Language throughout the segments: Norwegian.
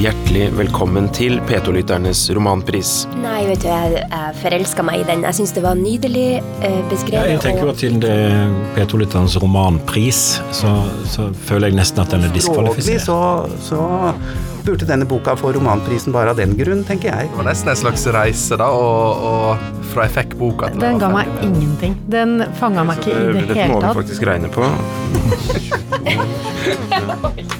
hjertelig velkommen til P2-lytternes romanpris. Nei, vet du, jeg, jeg forelska meg i den. Jeg syns det var nydelig eh, beskrevet. Jeg tenker jo at til P2-lytternes romanpris, så, så, føler jeg nesten at den er diskvalifisert. Så, så burde denne boka få romanprisen bare av den grunn, tenker jeg. Det var nesten en slags reise, da, og, og fra jeg fikk boka til Den ga meg ingenting. Den fanga meg ikke i det hele tatt. Dette må vi faktisk regne på.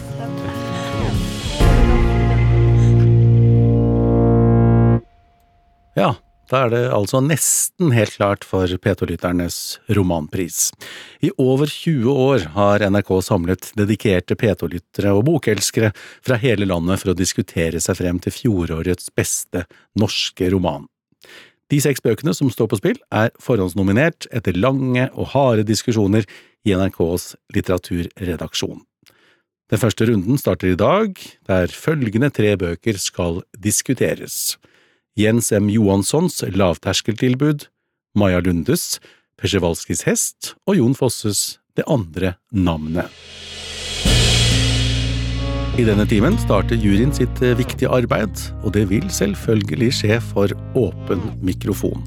da er det altså nesten helt klart for P2-lytternes romanpris. I over 20 år har NRK samlet dedikerte P2-lyttere og bokelskere fra hele landet for å diskutere seg frem til fjorårets beste norske roman. De seks bøkene som står på spill, er forhåndsnominert etter lange og harde diskusjoner i NRKs litteraturredaksjon. Den første runden starter i dag, der følgende tre bøker skal diskuteres. Jens M. Johanssons lavterskeltilbud, Maja Lundes Pesjevalskis hest og Jon Fosses Det andre navnet. I denne timen starter juryen sitt viktige arbeid, og det vil selvfølgelig skje for åpen mikrofon.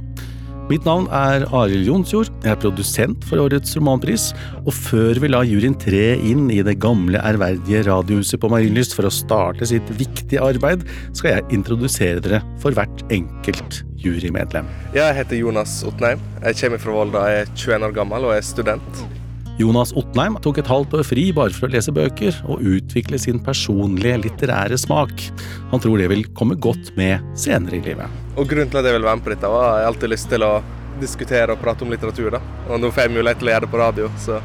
Mitt navn er Arild Jonsjord, jeg er produsent for årets romanpris, og før vi lar juryen tre inn i det gamle, ærverdige radiohuset på Marienlyst for å starte sitt viktige arbeid, skal jeg introdusere dere for hvert enkelt jurymedlem. Jeg heter Jonas Otneim. Jeg kommer fra Volda, jeg er 21 år gammel og er student. Jonas Otneim tok et halvt år fri bare for å lese bøker og utvikle sin personlige litterære smak. Han tror det vil komme godt med senere i livet. Og Grunnen til at jeg vil være med på dette, var at jeg alltid lyst til å diskutere og prate om litteratur. da. Og nå får jeg mulighet til å gjøre det på radio, så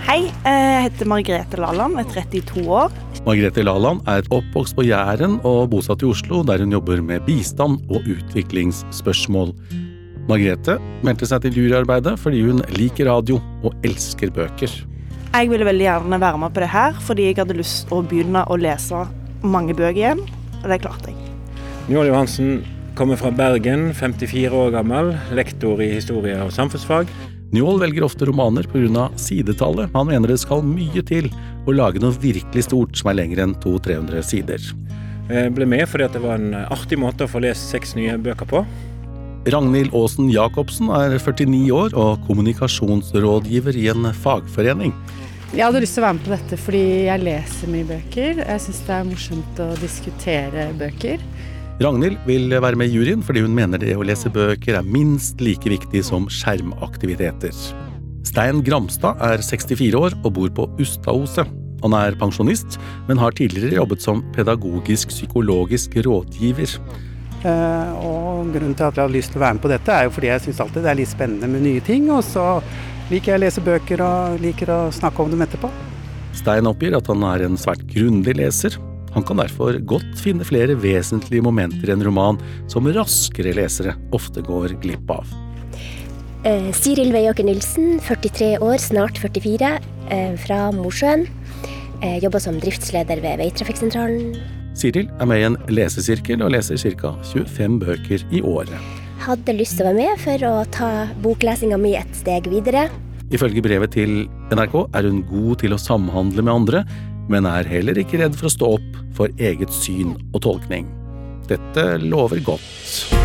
Hei, jeg heter Margrethe Laland, er 32 år. Margrethe Laland er oppvokst på Jæren og bosatt i Oslo, der hun jobber med bistand og utviklingsspørsmål. Margrethe meldte seg til juryarbeidet fordi hun liker radio og elsker bøker. Jeg ville veldig gjerne være med på det her, fordi jeg hadde lyst til å begynne å lese mange bøker igjen, og det klarte jeg. Njål Johansen kommer fra Bergen, 54 år gammel, lektor i historie og samfunnsfag. Njål velger ofte romaner pga. sidetallet. Han mener det skal mye til å lage noe virkelig stort som er lenger enn 200-300 sider. Jeg ble med fordi det var en artig måte å få lest seks nye bøker på. Ragnhild Aasen Jacobsen er 49 år og kommunikasjonsrådgiver i en fagforening. Jeg hadde lyst til å være med på dette fordi jeg leser mye bøker. Jeg syns det er morsomt å diskutere bøker. Ragnhild vil være med i juryen fordi hun mener det å lese bøker er minst like viktig som skjermaktiviteter. Stein Gramstad er 64 år og bor på Ustaoset. Han er pensjonist, men har tidligere jobbet som pedagogisk psykologisk rådgiver. Uh, og grunnen til at jeg har lyst til å være med på dette, er jo fordi jeg syns alltid det er litt spennende med nye ting. Og så liker jeg å lese bøker og liker å snakke om dem etterpå. Stein oppgir at han er en svært grundig leser. Han kan derfor godt finne flere vesentlige momenter i en roman som raskere lesere ofte går glipp av. Eh, Siril Veiåker Nilsen, 43 år, snart 44, eh, fra Mosjøen. jobber som driftsleder ved Veitrafikksentralen. Siril er med i en lesesirkel og leser ca. 25 bøker i året. Hadde lyst til å være med for å ta boklesinga mi et steg videre. Ifølge brevet til NRK er hun god til å samhandle med andre, men er heller ikke redd for å stå opp for eget syn og tolkning. Dette lover godt.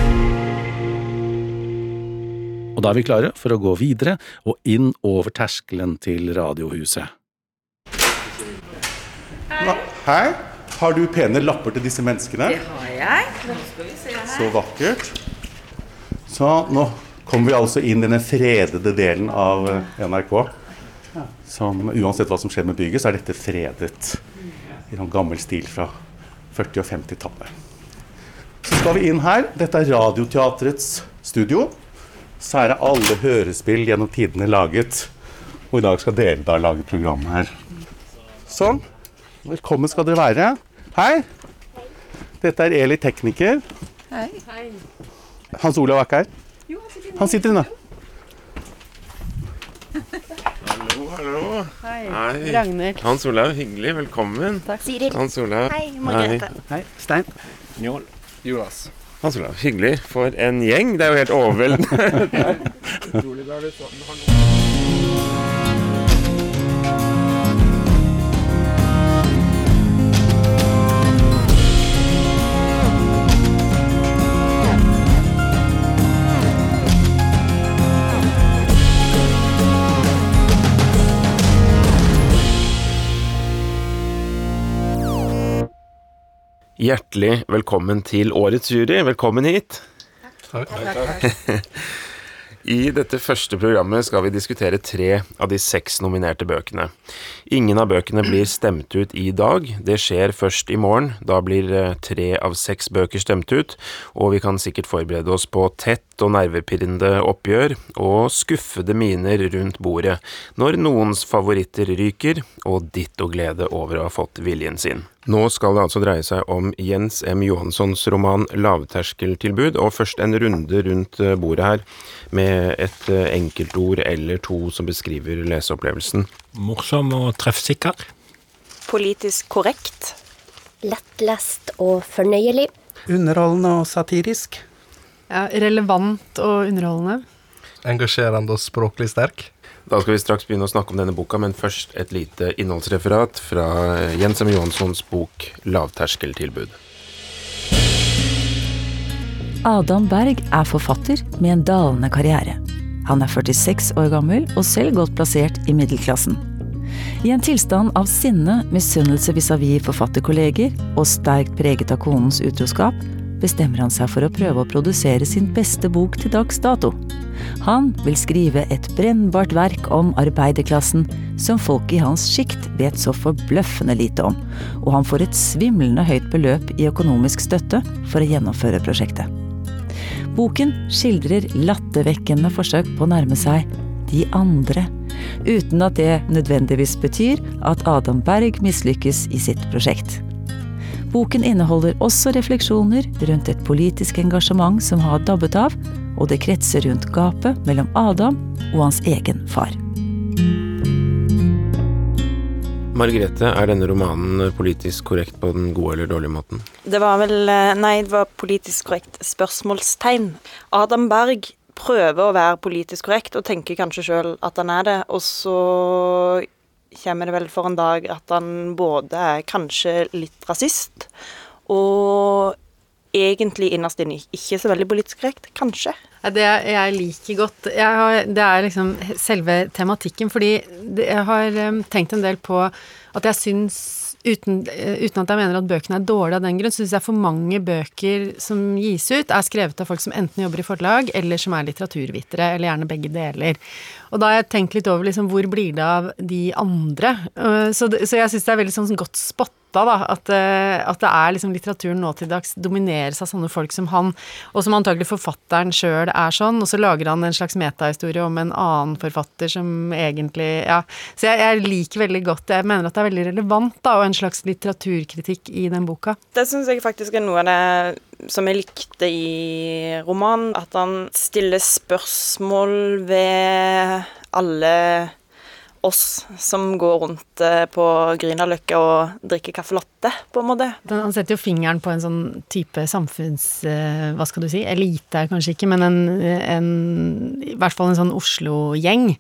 Og da er vi klare for å gå videre og inn over terskelen til Radiohuset. Hei. Hei. Har du pene lapper til disse menneskene? Det har jeg. Nå skal vi se her. Så vakkert. Så nå kommer vi altså inn i den fredede delen av eh, NRK. Som uansett hva som skjer med bygget, så er dette fredet i noen gammel stil fra 40- og 50-tallet. Så skal vi inn her. Dette er Radioteatrets studio. Så er det alle hørespill gjennom tidene laget. Og i dag skal dere da lage programmet her. Sånn. Velkommen skal dere være. Hei. Dette er Eli tekniker. Hei. Hans Olav er ikke her? Han sitter inne. Hallo. Hei. Hei. Ragnhild. Hans Olav, hyggelig. Velkommen. Takk. Siril. Hans Olav. Hei, Margrethe. Hei, Stein. Njål. Jonas. Hans Olav, hyggelig. For en gjeng. Det er jo helt overveldende. Utrolig bra. Du Hjertelig velkommen til årets jury. Velkommen hit. Takk. I dette første programmet skal vi diskutere tre av de seks nominerte bøkene. Ingen av bøkene blir stemt ut i dag, det skjer først i morgen. Da blir eh, tre av seks bøker stemt ut, og vi kan sikkert forberede oss på tett og nervepirrende oppgjør og skuffede miner rundt bordet når noens favoritter ryker, og ditto glede over å ha fått viljen sin. Nå skal det altså dreie seg om Jens M. Johanssons roman 'Lavterskeltilbud', og først en runde rundt eh, bordet her med et eh, enkeltord eller to som beskriver leseopplevelsen. Morsom og treffsikker. Politisk korrekt. Lettlest og fornøyelig. Underholdende og satirisk. Ja, relevant og underholdende. Engasjerende og språklig sterk. Da skal vi straks begynne å snakke om denne boka, men først et lite innholdsreferat fra eh, Jens M. Johanssons bok 'Lavterskeltilbud'. Adam Berg er forfatter med en dalende karriere. Han er 46 år gammel og selv godt plassert i middelklassen. I en tilstand av sinne, misunnelse vis-à-vis forfatterkolleger og sterkt preget av konens utroskap, bestemmer han seg for å prøve å produsere sin beste bok til dags dato. Han vil skrive et brennbart verk om arbeiderklassen som folk i hans sjikt vet så forbløffende lite om, og han får et svimlende høyt beløp i økonomisk støtte for å gjennomføre prosjektet. Boken skildrer lattervekkende forsøk på å nærme seg de andre, uten at det nødvendigvis betyr at Adam Berg mislykkes i sitt prosjekt. Boken inneholder også refleksjoner rundt et politisk engasjement som har dabbet av, og det kretser rundt gapet mellom Adam og hans egen far. Margrethe, er denne romanen politisk korrekt på den gode eller dårlige måten? Det var vel eh, Nei, det var politisk korrekt spørsmålstegn. Adam Berg prøver å være politisk korrekt og tenker kanskje sjøl at han er det, og så kommer det vel for en dag at han både er kanskje litt rasist og egentlig innerst inne ikke så veldig politisk korrekt. Kanskje. Det jeg liker godt jeg har, Det er liksom selve tematikken, fordi jeg har um, tenkt en del på at jeg syns uten, uh, uten, at jeg mener at bøkene er dårlige av den grunn, syns jeg for mange bøker som gis ut, er skrevet av folk som enten jobber i forlag, eller som er litteraturvitere, eller gjerne begge deler. Og da har jeg tenkt litt over liksom, hvor blir det av de andre? Uh, så, så jeg syns det er veldig sånn godt spotta, da, at, uh, at, det er liksom litteraturen nå til dags domineres av sånne folk som han, og som antagelig forfatteren sjøl er sånn, og så lager han en slags metahistorie om en annen forfatter som egentlig Ja. Så jeg, jeg liker veldig godt Jeg mener at det er veldig relevant, da, og en slags litteraturkritikk i den boka. Det syns jeg faktisk er noe av det som jeg likte i romanen. At han stiller spørsmål ved alle oss som går rundt eh, på Grünerløkka og drikker caffè latte, på en måte. Han setter jo fingeren på en sånn type samfunns... Eh, hva skal du si? Elite er kanskje ikke, men en, en I hvert fall en sånn Oslo-gjeng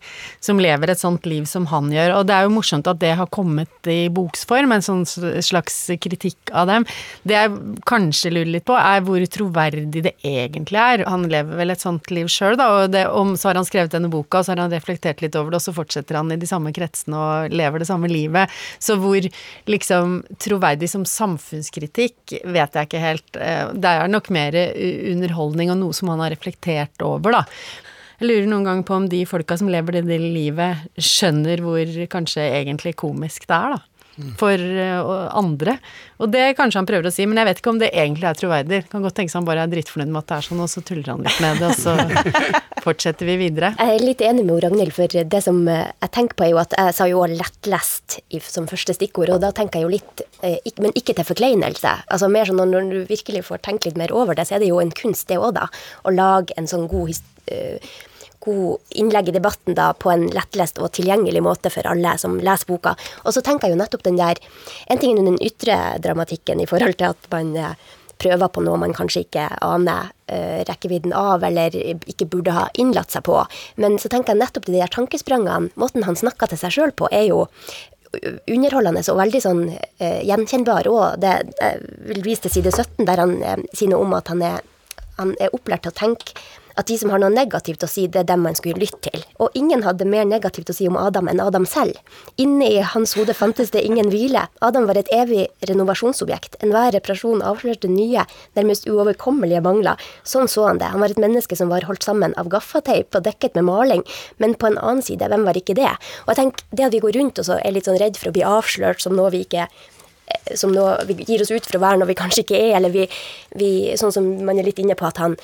som lever et sånt liv som han gjør. Og det er jo morsomt at det har kommet i boksform, en sånn slags kritikk av dem. Det jeg kanskje lurer litt på, er hvor troverdig det egentlig er. Han lever vel et sånt liv sjøl, da, og, det, og så har han skrevet denne boka, og så har han reflektert litt over det, og så fortsetter han i de samme kretsene og lever det samme livet. Så hvor liksom troverdig som samfunnskritikk vet jeg ikke helt. Eh, det er nok mer underholdning og noe som han har reflektert over, da. Jeg lurer noen gang på om de folka som lever det livet, skjønner hvor kanskje egentlig komisk det er, da for uh, andre. Og det kanskje han prøver å si, men jeg vet ikke om det egentlig er troverdig. Kan godt tenke seg han bare er drittfornøyd med at det er sånn, og så tuller han litt med det, og så fortsetter vi videre. Jeg er litt enig med Ragnhild, for det som eh, jeg tenker på er jo at jeg sa jo lettlest som første stikkord, og da tenker jeg jo litt, eh, men ikke til forkleinelse. Altså mer sånn når du virkelig får tenke litt mer over det, så er det jo en kunst det òg, da. Å lage en sånn god historie god innlegg i debatten da, på en lettlest og tilgjengelig måte for alle som leser boka. Og så tenker jeg jo nettopp den der En ting er den ytre dramatikken i forhold til at man eh, prøver på noe man kanskje ikke aner uh, rekkevidden av, eller ikke burde ha innlatt seg på. Men så tenker jeg nettopp de der tankesprangene, måten han snakker til seg sjøl på, er jo underholdende og veldig sånn uh, gjenkjennbar. òg. jeg vil vise til side 17, der han uh, sier noe om at han er, han er opplært til å tenke at de som har noe negativt å si, det er dem man skulle lytte til. Og ingen hadde mer negativt å si om Adam enn Adam selv. Inne i hans hode fantes det ingen hvile. Adam var et evig renovasjonsobjekt. Enhver reparasjon avslørte nye, nærmest uoverkommelige mangler. Sånn så han det. Han var et menneske som var holdt sammen av gaffateip og dekket med maling. Men på en annen side, hvem var ikke det? Og jeg tenker, det at vi går rundt og så er litt sånn redd for å bli avslørt som noe vi ikke som noe vi gir oss ut for å være noe vi kanskje ikke er, eller vi, vi Sånn som man er litt inne på at han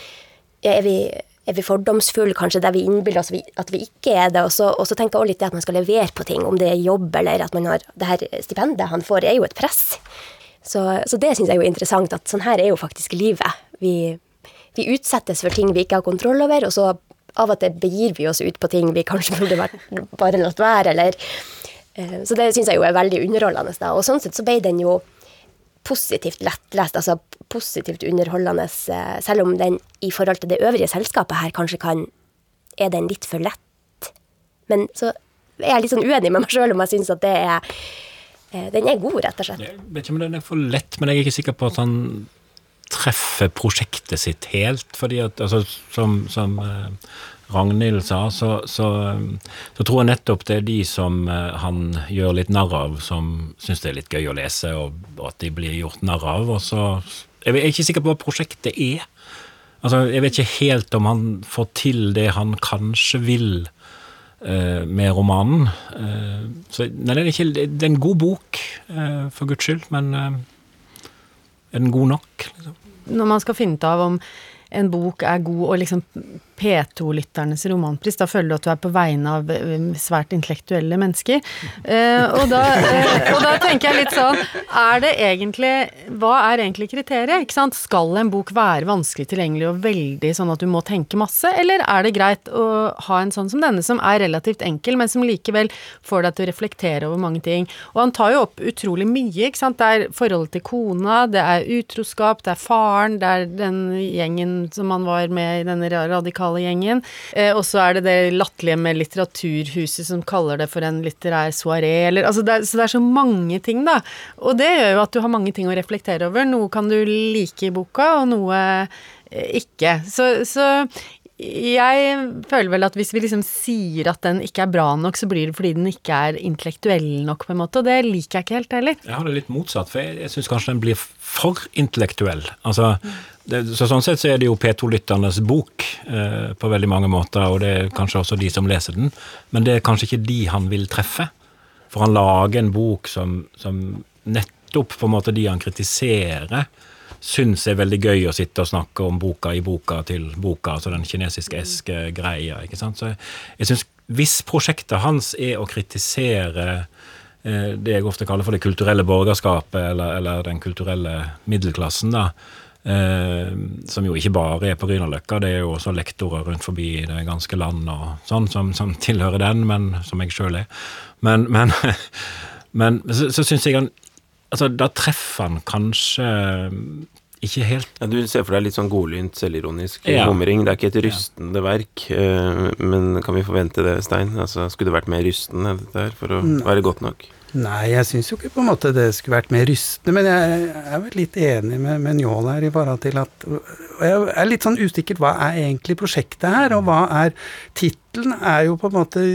er vi er vi fordomsfulle, kanskje, der vi innbiller oss at vi ikke er det? Og så, og så tenker jeg også litt det at man skal levere på ting, om det er jobb eller at man har Det her stipendet han får, er jo et press. Så, så det syns jeg er jo interessant, at sånn her er jo faktisk livet. Vi, vi, utsettes for ting vi ikke har kontroll over, og så av og til begir vi oss ut på ting vi kanskje burde vært, bare latt være, eller Eh, så det syns jeg jo er veldig underholdende. da, Og sånn sett så ble den jo positivt lettlest, altså positivt underholdende, eh, selv om den i forhold til det øvrige selskapet her kanskje kan Er den litt for lett? Men så er jeg litt sånn uenig med meg sjøl om jeg syns at det er eh, Den er god, rett og slett. Jeg vet ikke om den er for lett, men jeg er ikke sikker på at han treffer prosjektet sitt helt. fordi at, altså, som, som Ragnhild sa, så, så, så, tror jeg nettopp det er de som eh, han gjør litt narr av, som syns det er litt gøy å lese, og, og at de blir gjort narr av. Og så Jeg er ikke sikker på hva prosjektet er. Altså, Jeg vet ikke helt om han får til det han kanskje vil eh, med romanen. Eh, så nei, det, er ikke, det er en god bok, eh, for guds skyld, men er den god nok? Liksom? Når man skal finne ut av om en bok er god, og liksom P2-lytternes romanpris, da føler du at du er på vegne av um, svært intellektuelle mennesker. Eh, og, da, eh, og, da, tenker jeg litt sånn Er det egentlig Hva er egentlig kriteriet? Ikke sant? Skal en bok være vanskelig tilgjengelig og veldig sånn at du må tenke masse, eller er det greit å ha en sånn som denne, som er relativt enkel, men som likevel får deg til å reflektere over mange ting? Og han tar jo opp utrolig mye, ikke sant. Det er forholdet til kona, det er utroskap, det er faren, det er den gjengen som han var med i denne radikale gjengen. Eh, og så er det det latterlige med Litteraturhuset som kaller det for en litterær soaré, eller altså det er, Så det er så mange ting, da. Og det gjør jo at du har mange ting å reflektere over. Noe kan du like i boka, og noe eh, ikke. Så, så jeg føler vel at hvis vi liksom sier at den ikke er bra nok, så blir det fordi den ikke er intellektuell nok, på en måte, og det liker jeg ikke helt heller. Jeg har det litt motsatt, for jeg, jeg syns kanskje den blir for intellektuell. Altså, det, så sånn sett så er det jo P2-lytternes bok eh, på veldig mange måter, og det er kanskje også de som leser den, men det er kanskje ikke de han vil treffe. For han lager en bok som, som nettopp på en måte de han kritiserer, syns er veldig gøy å sitte og snakke om boka i boka til boka, altså den kinesiske eske-greia. ikke sant? Så jeg synes hvis prosjektet hans er å kritisere eh, det jeg ofte kaller for det kulturelle borgerskapet, eller, eller den kulturelle middelklassen, da, eh, som jo ikke bare er på Grünerløkka, det er jo også lektorer rundt forbi det ganske land og sånn, som, som tilhører den, men som jeg sjøl er. Men, men, men så, så syns jeg han Altså, da treffer han kanskje ikke helt ja, Du ser for deg litt sånn godlynt, selvironisk ja. humring. Det er ikke et rystende ja. verk, eh, men kan vi forvente det, Stein? Altså, skulle det vært mer rystende dette her for å være godt nok? Nei, jeg syns jo ikke på en måte det skulle vært mer rystende, men jeg er vel litt enig med, med Njål her i forhold til at jeg er litt sånn usikker, hva er egentlig prosjektet her, og hva er Tittelen er jo på en måte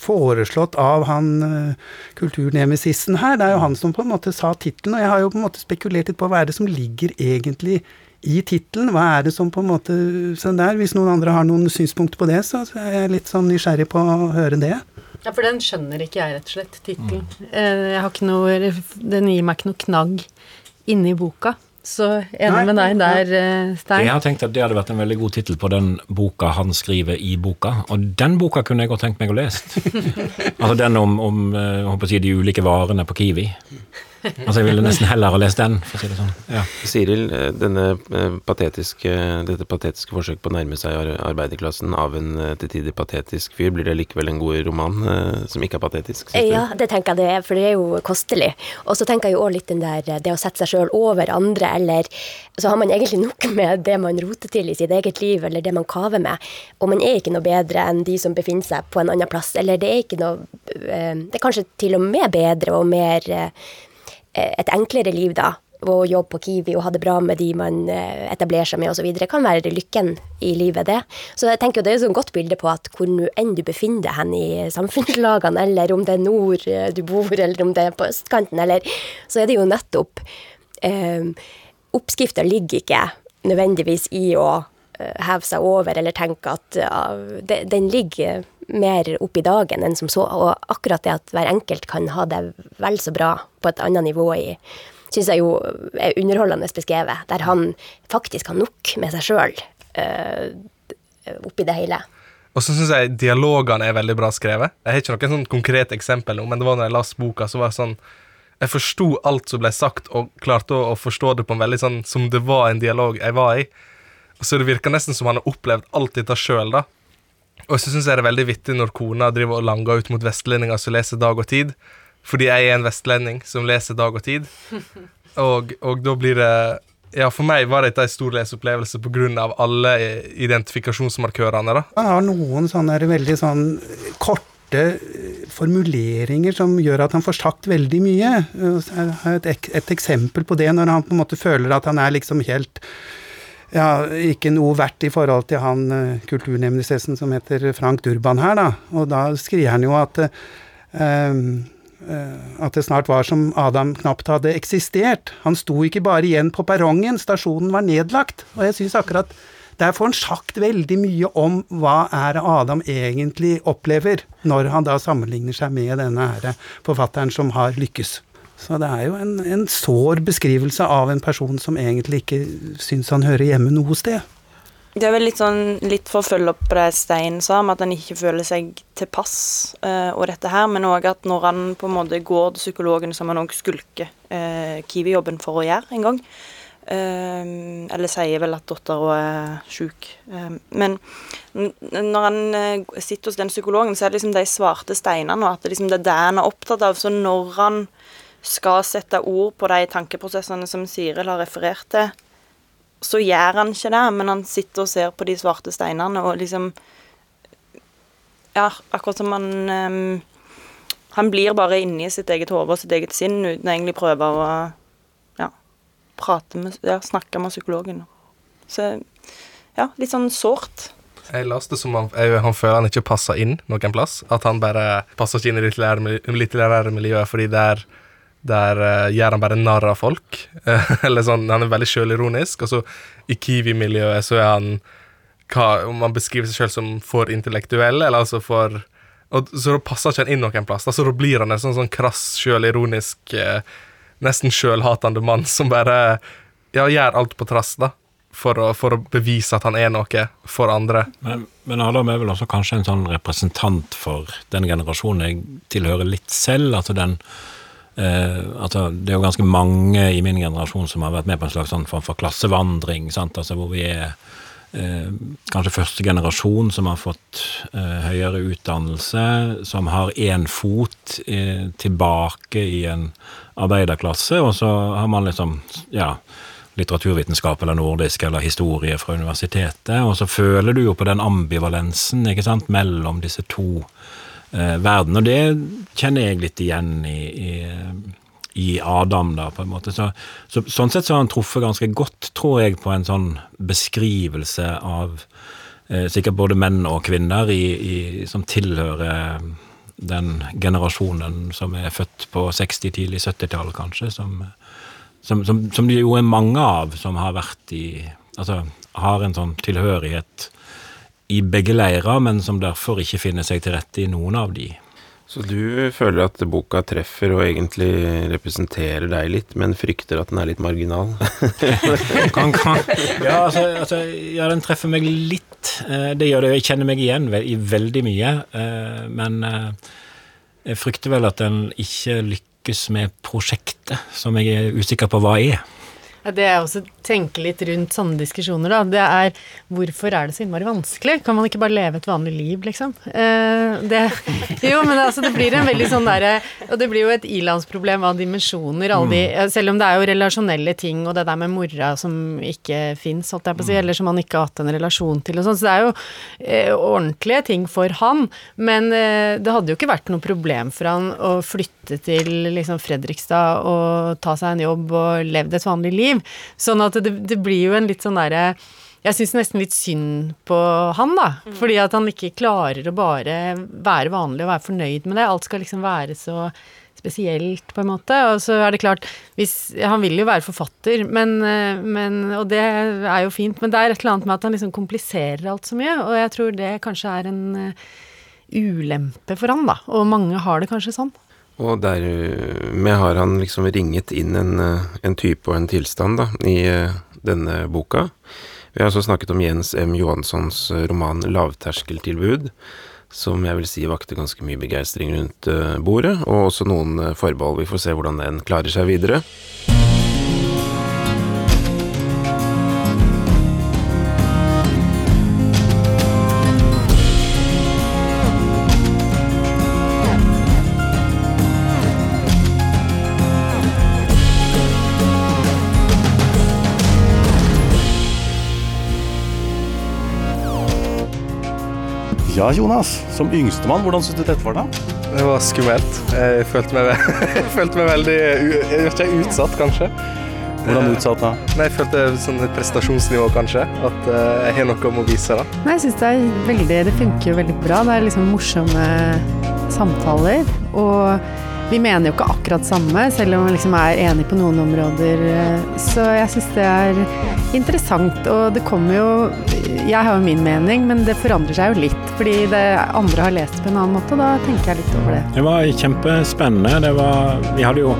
foreslått av han uh, her. Det er jo han som på en måte sa tittelen, og jeg har jo på en måte spekulert litt på hva er det som ligger egentlig i tittelen. Hva er det som på en måte sånn der, Hvis noen andre har noen synspunkter på det, så er jeg litt sånn nysgjerrig på å høre det. Ja, for den skjønner ikke jeg, rett og slett, tittelen. Mm. Eh, Den gir meg ikke noe knagg inni boka. Så enig med deg der, eh, Stein. Jeg har tenkt at det hadde vært en veldig god tittel på den boka han skriver i boka. Og den boka kunne jeg godt tenkt meg å lese. altså den om, om eh, si, de ulike varene på Kiwi. Altså, jeg ville nesten heller ha lest den, for å si det sånn. Ja. Siril, eh, denne eh, patetiske, dette patetiske forsøket på å nærme seg arbeiderklassen av en eh, til tider patetisk fyr, blir det likevel en god roman som ikke er patetisk? Ja, det tenker jeg det er, for det er jo kostelig. Og så tenker jeg jo òg litt den der det å sette seg sjøl over andre, eller så har man egentlig nok med det man roter til i sitt eget liv, eller det man kaver med. Og man er ikke noe bedre enn de som befinner seg på en annen plass, eller det er ikke noe Det er kanskje til og med bedre og mer et enklere liv, da, å jobbe på Kiwi og ha det bra med de man eh, etablerer seg med osv. kan være lykken i livet, det. Så jeg tenker det er et godt bilde på at hvor enn du befinner deg hen i samfunnslagene, eller om det er nord eh, du bor, eller om det er på østkanten, eller Så er det jo nettopp eh, Oppskrifta ligger ikke nødvendigvis i å eh, heve seg over eller tenke at ja, den ligger mer opp i dagen enn som så. Og akkurat det at hver enkelt kan ha det vel så bra på et annet nivå i syns jeg jo er underholdende beskrevet, der han faktisk har nok med seg sjøl øh, oppi det hele. Og så syns jeg dialogene er veldig bra skrevet. Jeg har ikke noen sånn konkret eksempel men det var når jeg leste boka, så var det sånn Jeg forsto alt som ble sagt, og klarte å, å, forstå det på en veldig sånn som det var en dialog jeg var i. Og så det virker nesten som han har opplevd alt dette sjøl, da. Og så syns jeg det er veldig vittig når kona driver og langer ut mot vestlendinger som leser Dag og Tid. Fordi jeg er en vestlending som leser Dag og Tid. Og, og da blir det Ja, for meg var dette en stor leseopplevelse pga. alle identifikasjonsmarkørene. da. Han har noen sånne veldig sånn korte formuleringer som gjør at han får sagt veldig mye. Jeg har et, et eksempel på det når han på en måte føler at han er liksom helt ja, ikke noe verdt i forhold til han kulturnemndistessen som heter Frank Durban her, da. Og da skriver han jo at um, Eh, at det snart var som Adam knapt hadde eksistert. Han sto ikke bare igjen på perrongen, stasjonen var nedlagt. Og jeg syns akkurat der får han sagt veldig mye om hva er det Adam egentlig opplever, når han da sammenligner seg med denne her forfatteren som har lykkes. Så det er jo en, en sår beskrivelse av en person som egentlig ikke syns han hører hjemme noe sted. Det er vel litt sånn, litt for å følge opp det Stein sa, om at han ikke føler seg tilpass uh, og dette her, men òg at når han på en måte går til psykologen, som han òg skulker uh, Kiwi-jobben for å gjøre en gang, uh, eller sier vel at dattera er sjuk, men når han sitter hos den psykologen, så er det liksom de svarte steinene, og at det, liksom, det er det han er opptatt av. Så når han skal sette ord på de tankeprosessene som Siril har referert til, så gjør han ikke det, men han sitter og ser på de svarte steinene og liksom Ja, akkurat som han um, Han blir bare inni sitt eget hode og sitt eget sinn uten egentlig prøve å ja, prate med Ja, snakke med psykologen. Så ja, litt sånn sårt. Jeg leste som han, jeg, han føler han ikke passer inn noen plass. At han bare passer ikke inn i det litterære miljøet fordi det er der uh, gjør han bare narr av folk. eller sånn, Han er veldig sjølironisk. Og så i Kiwi-miljøet så er han hva, Om han beskriver seg sjøl som for intellektuell, eller altså for og, Så da passer ikke han inn noen plass. Altså, da blir han en sånn, sånn krass, sjølironisk, uh, nesten sjølhatende mann som bare ja, gjør alt på trass, da. For å, for å, bevise at han er noe for andre. Men, men Adam er vel også kanskje en sånn representant for den generasjonen jeg tilhører litt selv. altså den altså, det er jo ganske mange i min generasjon som har vært med på en slags sånn form for klassevandring. Altså, hvor vi er uh, kanskje første generasjon som har fått uh, høyere utdannelse, som har én fot tilbake i en arbeiderklasse, og så har man liksom ja, litteraturvitenskap eller nordisk eller historie fra universitetet, og så føler du jo på den ambivalensen ikke sant, mellom disse to eh, verden. Og det kjenner jeg litt igjen i, i, i Adam, da, på en måte. Så, så, sånn sett så har han truffet ganske godt, tror jeg, på en sånn beskrivelse av eh, sikkert både menn og kvinner i, i, som tilhører den generasjonen som er født på 60-, tidlig 70-tallet, kanskje, som, som, som, som, det jo er mange av som har vært i Altså har en sånn tilhørighet i begge leirer, men som derfor ikke finner seg til rette i noen av de. Så du føler at boka treffer og egentlig representerer deg litt, men frykter at den er litt marginal? kan, kan. Ja, altså, altså, ja, den treffer meg litt. Eh, det gjør det. Jeg kjenner meg igjen i veldig mye. Eh, men eh, jeg frykter vel at den ikke lykkes med prosjektet, som jeg er usikker på hva er. Ja, Det jeg også tenker litt rundt sånne diskusjoner, da, det er hvorfor er det så innmari vanskelig? Kan man ikke bare leve et vanlig liv, liksom? Eh, det, jo, men altså, det blir en veldig sånn derre Og det blir jo et ilandsproblem av dimensjoner, de Mm. Selv om det er jo relasjonelle ting, og det der med mora som ikke fins, holdt jeg på å si, eller som han ikke har hatt en relasjon til og sånn, så det er jo eh, ordentlige ting for han. Men eh, det hadde jo ikke vært noe problem for han å flytte til liksom Fredrikstad og ta seg en jobb og levd et vanlig liv. Sånn at det, det blir jo en litt sånn derre jeg syns nesten litt synd på han, da. Fordi at han ikke klarer å bare være vanlig og være fornøyd med det. Alt skal liksom være så spesielt, på en måte. Og så er det klart hvis, Han vil jo være forfatter, men, eh, men, og det er jo fint, men det er et eller annet med at han liksom kompliserer alt så mye, og jeg tror det kanskje er en eh, ulempe for han, da. Og mange har det kanskje sånn. Og dermed har han liksom ringet inn en, eh, en type og en tilstand da, i eh, denne boka. Vi har også snakket om Jens M. Johanssons eh, roman 'Lavterskeltilbud', som jeg vil si vakte ganske mye begeistring rundt bordet, og også noen eh, forbehold. Vi får se hvordan den klarer seg videre. Ja, Jonas. Som yngstemann, hvordan syntes du dette var, da? Det var skummelt. Jeg følte meg, jeg følte meg veldig jeg vet ikke, utsatt, kanskje. Hvordan utsatt da? Nei, Jeg følte sånn et prestasjonsnivå, kanskje. At eh, jeg har noe om å vise. da. Nei, jeg syns det er veldig Det funker jo veldig bra. Det er liksom morsomme samtaler. Og vi mener jo ikke akkurat samme, selv om vi liksom er enige på noen områder. Så jeg syns det er interessant. Og det kommer jo Jeg har jo min mening, men det forandrer seg jo litt. Fordi det andre har lest på en annen måte, og da tenker jeg litt over det. Det var kjempespennende. Det var, vi hadde jo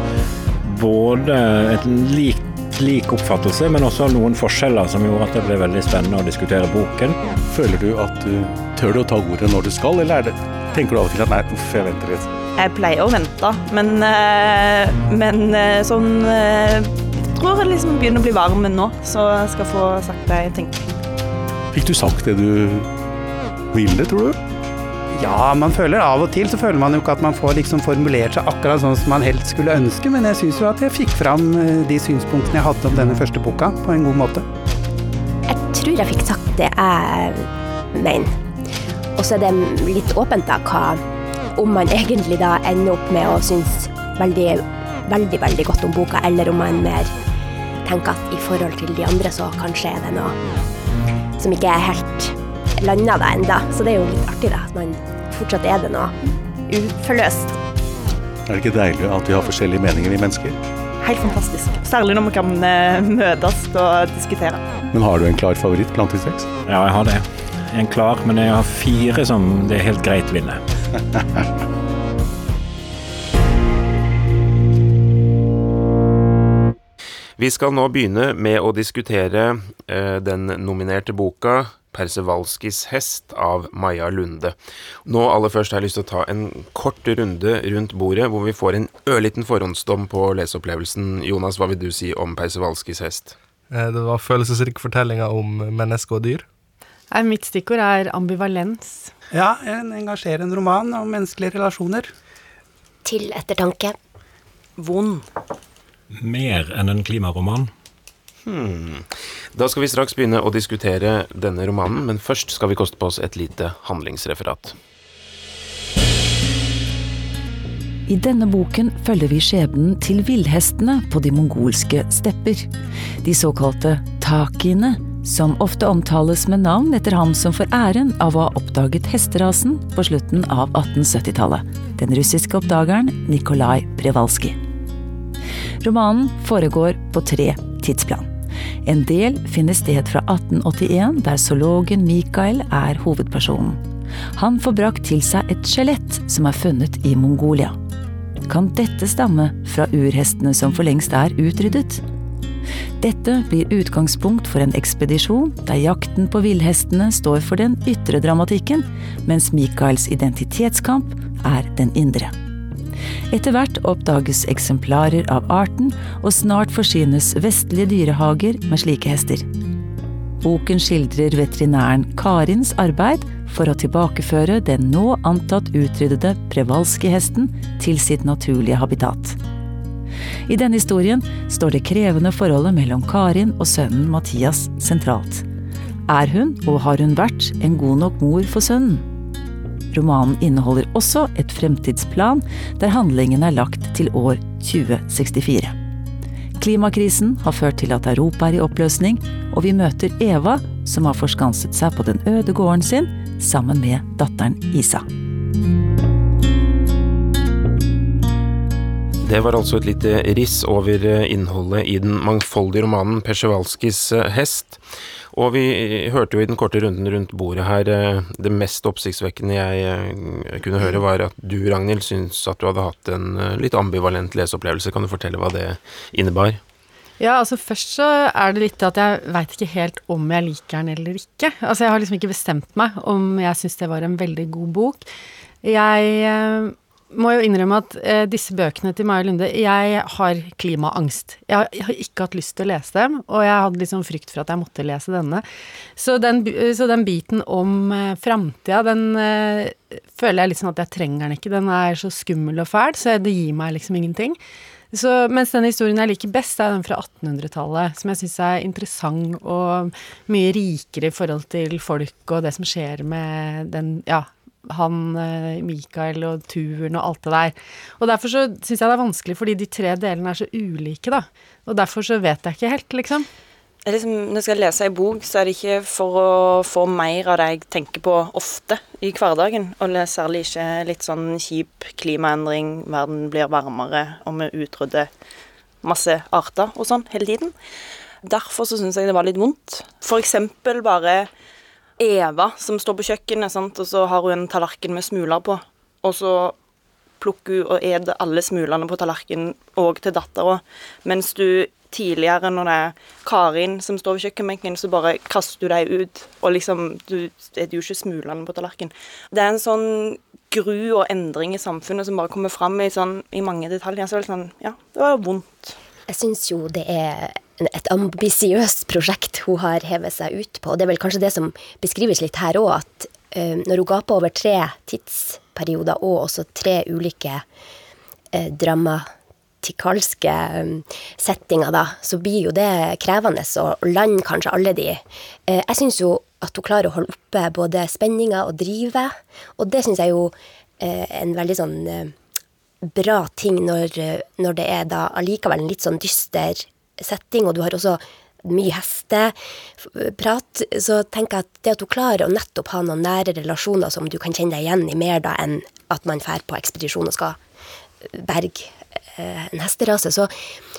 både et lik, lik oppfattelse, men også noen forskjeller som gjorde at det ble veldig spennende å diskutere boken. Føler du at du tør du å ta ordet når du skal, eller er det, tenker du av og til at nei, uff, jeg venter litt? Jeg pleier å vente, men, eh, men eh, sånn eh, tror jeg liksom begynner å bli varm nå, så jeg skal få sagt det jeg tenker. Fikk du sagt det du ville, tror du? Ja, man føler av og til så føler man jo ikke at man får liksom formulert seg akkurat sånn som man helst skulle ønske, men jeg syns jo at jeg fikk fram eh, de synspunktene jeg hadde om denne første boka, på en god måte. Jeg tror jeg fikk sagt det jeg mener. Og så er det litt åpent da hva Om man egentlig da ender opp med å synes veldig, veldig, veldig godt om boka, eller om man mer tenker at i forhold til de andre så kanskje er det noe som ikke er helt landa da enda. Så det er jo litt artig da, at man fortsatt er det noe uforløst. Er det ikke deilig at vi har forskjellige meninger, vi mennesker? Helt fantastisk. Særlig når vi kan eh, møtes og diskutere. Men har du en klar favoritt blant de seks? Ja, jeg har det. En klar, men jeg har fire som det er helt greit vinner. Vi skal nå begynne med å diskutere eh, den nominerte boka 'Persevalskis hest' av Maja Lunde. Nå aller først har jeg lyst til å ta en kort runde rundt bordet, hvor vi får en ørliten forhåndsdom på leseopplevelsen. Jonas, hva vil du si om Persevalskis hest? Eh, Det var følelsesrike fortellinger om mennesker og dyr. Nei, Mitt stikkord er ambivalens. Ja, en engasjerende roman om menneskelige relasjoner. Til ettertanke. Vond. Mer enn en klimaroman. Hmm. Da skal vi straks begynne å diskutere denne romanen, men først skal vi koste på oss et lite handlingsreferat. I denne boken følger vi skjebnen til villhestene på de mongolske stepper. De såkalte takiene, som ofte omtales med navn etter ham som får æren av å ha oppdaget hesterasen på slutten av 1870-tallet. Den russiske oppdageren Nikolai Prevalskij. Romanen foregår på tre tidsplan. En del finner sted fra 1881, der zoologen Mikael er hovedpersonen. Han får brakt til seg et skjelett som er funnet i Mongolia. Kan dette stamme fra urhestene som for lengst er utryddet? Dette blir utgangspunkt for en ekspedisjon der jakten på villhestene står for den ytre dramatikken, mens Mikaels identitetskamp er den indre. Etter hvert oppdages eksemplarer av arten, og snart forsynes vestlige dyrehager med slike hester. Boken skildrer veterinæren Karins arbeid for å tilbakeføre den nå antatt utryddede prevalske hesten til sitt naturlige habitat. I denne historien står det krevende forholdet mellom Karin og sønnen Mathias sentralt. Er hun, og har hun vært, en god nok mor for sønnen? Romanen inneholder også et fremtidsplan der handlingen er lagt til år 2064. Klimakrisen har ført til at Europa er i oppløsning, og vi møter Eva, som har forskanset seg på den øde gården sin sammen med datteren Isa. Det var altså et lite riss over eh, innholdet i den mangfoldige romanen Persjevalskis eh, hest. Og vi hørte jo i den korte runden rundt bordet her eh, Det mest oppsiktsvekkende jeg kunne høre, var at du, Ragnhild, syns at du hadde hatt en litt ambivalent leseopplevelse. Kan du fortelle hva det innebar? Ja, altså først så er det litt at jeg veit ikke helt om jeg liker den eller ikke. Altså jeg har liksom ikke bestemt meg om jeg syns det var en veldig god bok. Jeg må jo innrømme at eh, disse bøkene til Maja Lunde Jeg har klimaangst. Jeg har, jeg har, ikke hatt lyst til å lese dem, og jeg hadde liksom frykt for at jeg måtte lese denne. Så den, så den biten om eh, framtida, den eh, føler jeg liksom at jeg trenger den ikke. Den er så skummel og fæl, så det gir meg liksom ingenting. Så, mens den historien jeg liker best, er den fra 1800-tallet, som jeg syns er interessant og mye rikere i forhold til folk og det som skjer med den, ja, han, eh, Mikael og turen og alt det der. Og derfor så syns jeg det er vanskelig, fordi de tre delene er så ulike, da. Og derfor så vet jeg ikke helt, liksom. liksom når jeg skal lese ei bok, så er det ikke for å få mer av det jeg tenker på ofte i hverdagen. Og særlig ikke litt sånn kjip klimaendring, verden blir varmere, og vi utrydder masse arter og sånn hele tiden. Derfor så syns jeg det var litt vondt. For eksempel bare Eva som står på kjøkkenet, sant? og så har hun en tallerken med smuler på. Og så plukker hun og eter alle smulene på tallerkenen òg til dattera. Mens du tidligere, når det er Karin som står ved kjøkkenbenken, så bare kaster du dem ut. Og liksom Du spiser jo ikke smulene på tallerkenen. Det er en sånn gru og endring i samfunnet som bare kommer fram i, sånn, i mange detaljer. Så det, er sånn, ja, det var vondt. Jeg syns jo det er et ambisiøst prosjekt hun har hevet seg ut på. Og det er vel kanskje det som beskrives litt her òg, at uh, når hun gaper over tre tidsperioder og også tre ulike uh, dramatikalske um, settinger, da, så blir jo det krevende å lande kanskje alle de. Uh, jeg syns jo at hun klarer å holde oppe både spenninga og drivet, og det syns jeg jo en veldig sånn bra ting når, når det er da allikevel en litt sånn dyster setting, og du har også mye hesteprat, så tenker jeg at det at du klarer å nettopp ha noen nære relasjoner som du kan kjenne deg igjen i mer da enn at man drar på ekspedisjon og skal berge eh, en hesterase. Så,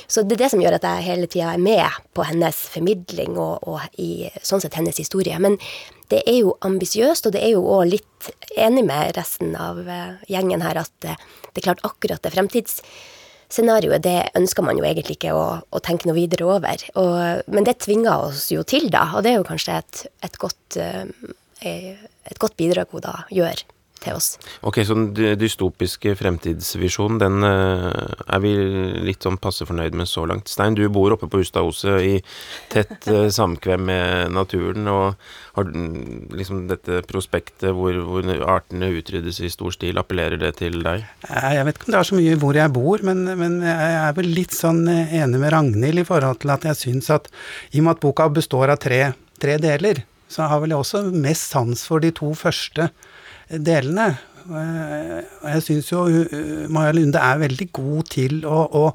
så, det er det som gjør at jeg hele tida er med på hennes formidling og, og, i sånn sett hennes historie. Men det er jo ambisiøst, og det er jo òg litt enig med resten av eh, gjengen her at det, det er klart akkurat det fremtids scenarioet, det ønsker man jo egentlig ikke å, å tenke noe videre over. Og, men det tvinger oss jo til, da, og det er jo kanskje et, et, godt, eh, et godt bidrag hun da gjør til oss. Ok, Så den dystopiske fremtidsvisjonen, den eh, er vi litt sånn passe fornøyd med så langt. Stein, du bor oppe på Ustadhuset i tett eh, samkvem med naturen, og har liksom dette prospektet hvor, hvor, artene utryddes i stor stil, appellerer det til deg? Jeg vet ikke om det er så mye hvor jeg bor, men, men jeg er vel litt sånn eh, enig med Ragnhild i forhold til at jeg syns at i og med at boka består av tre, tre deler, så har vel jeg også mest sans for de to første delene. Og jeg syns jo Maja Lunde er veldig god til å, å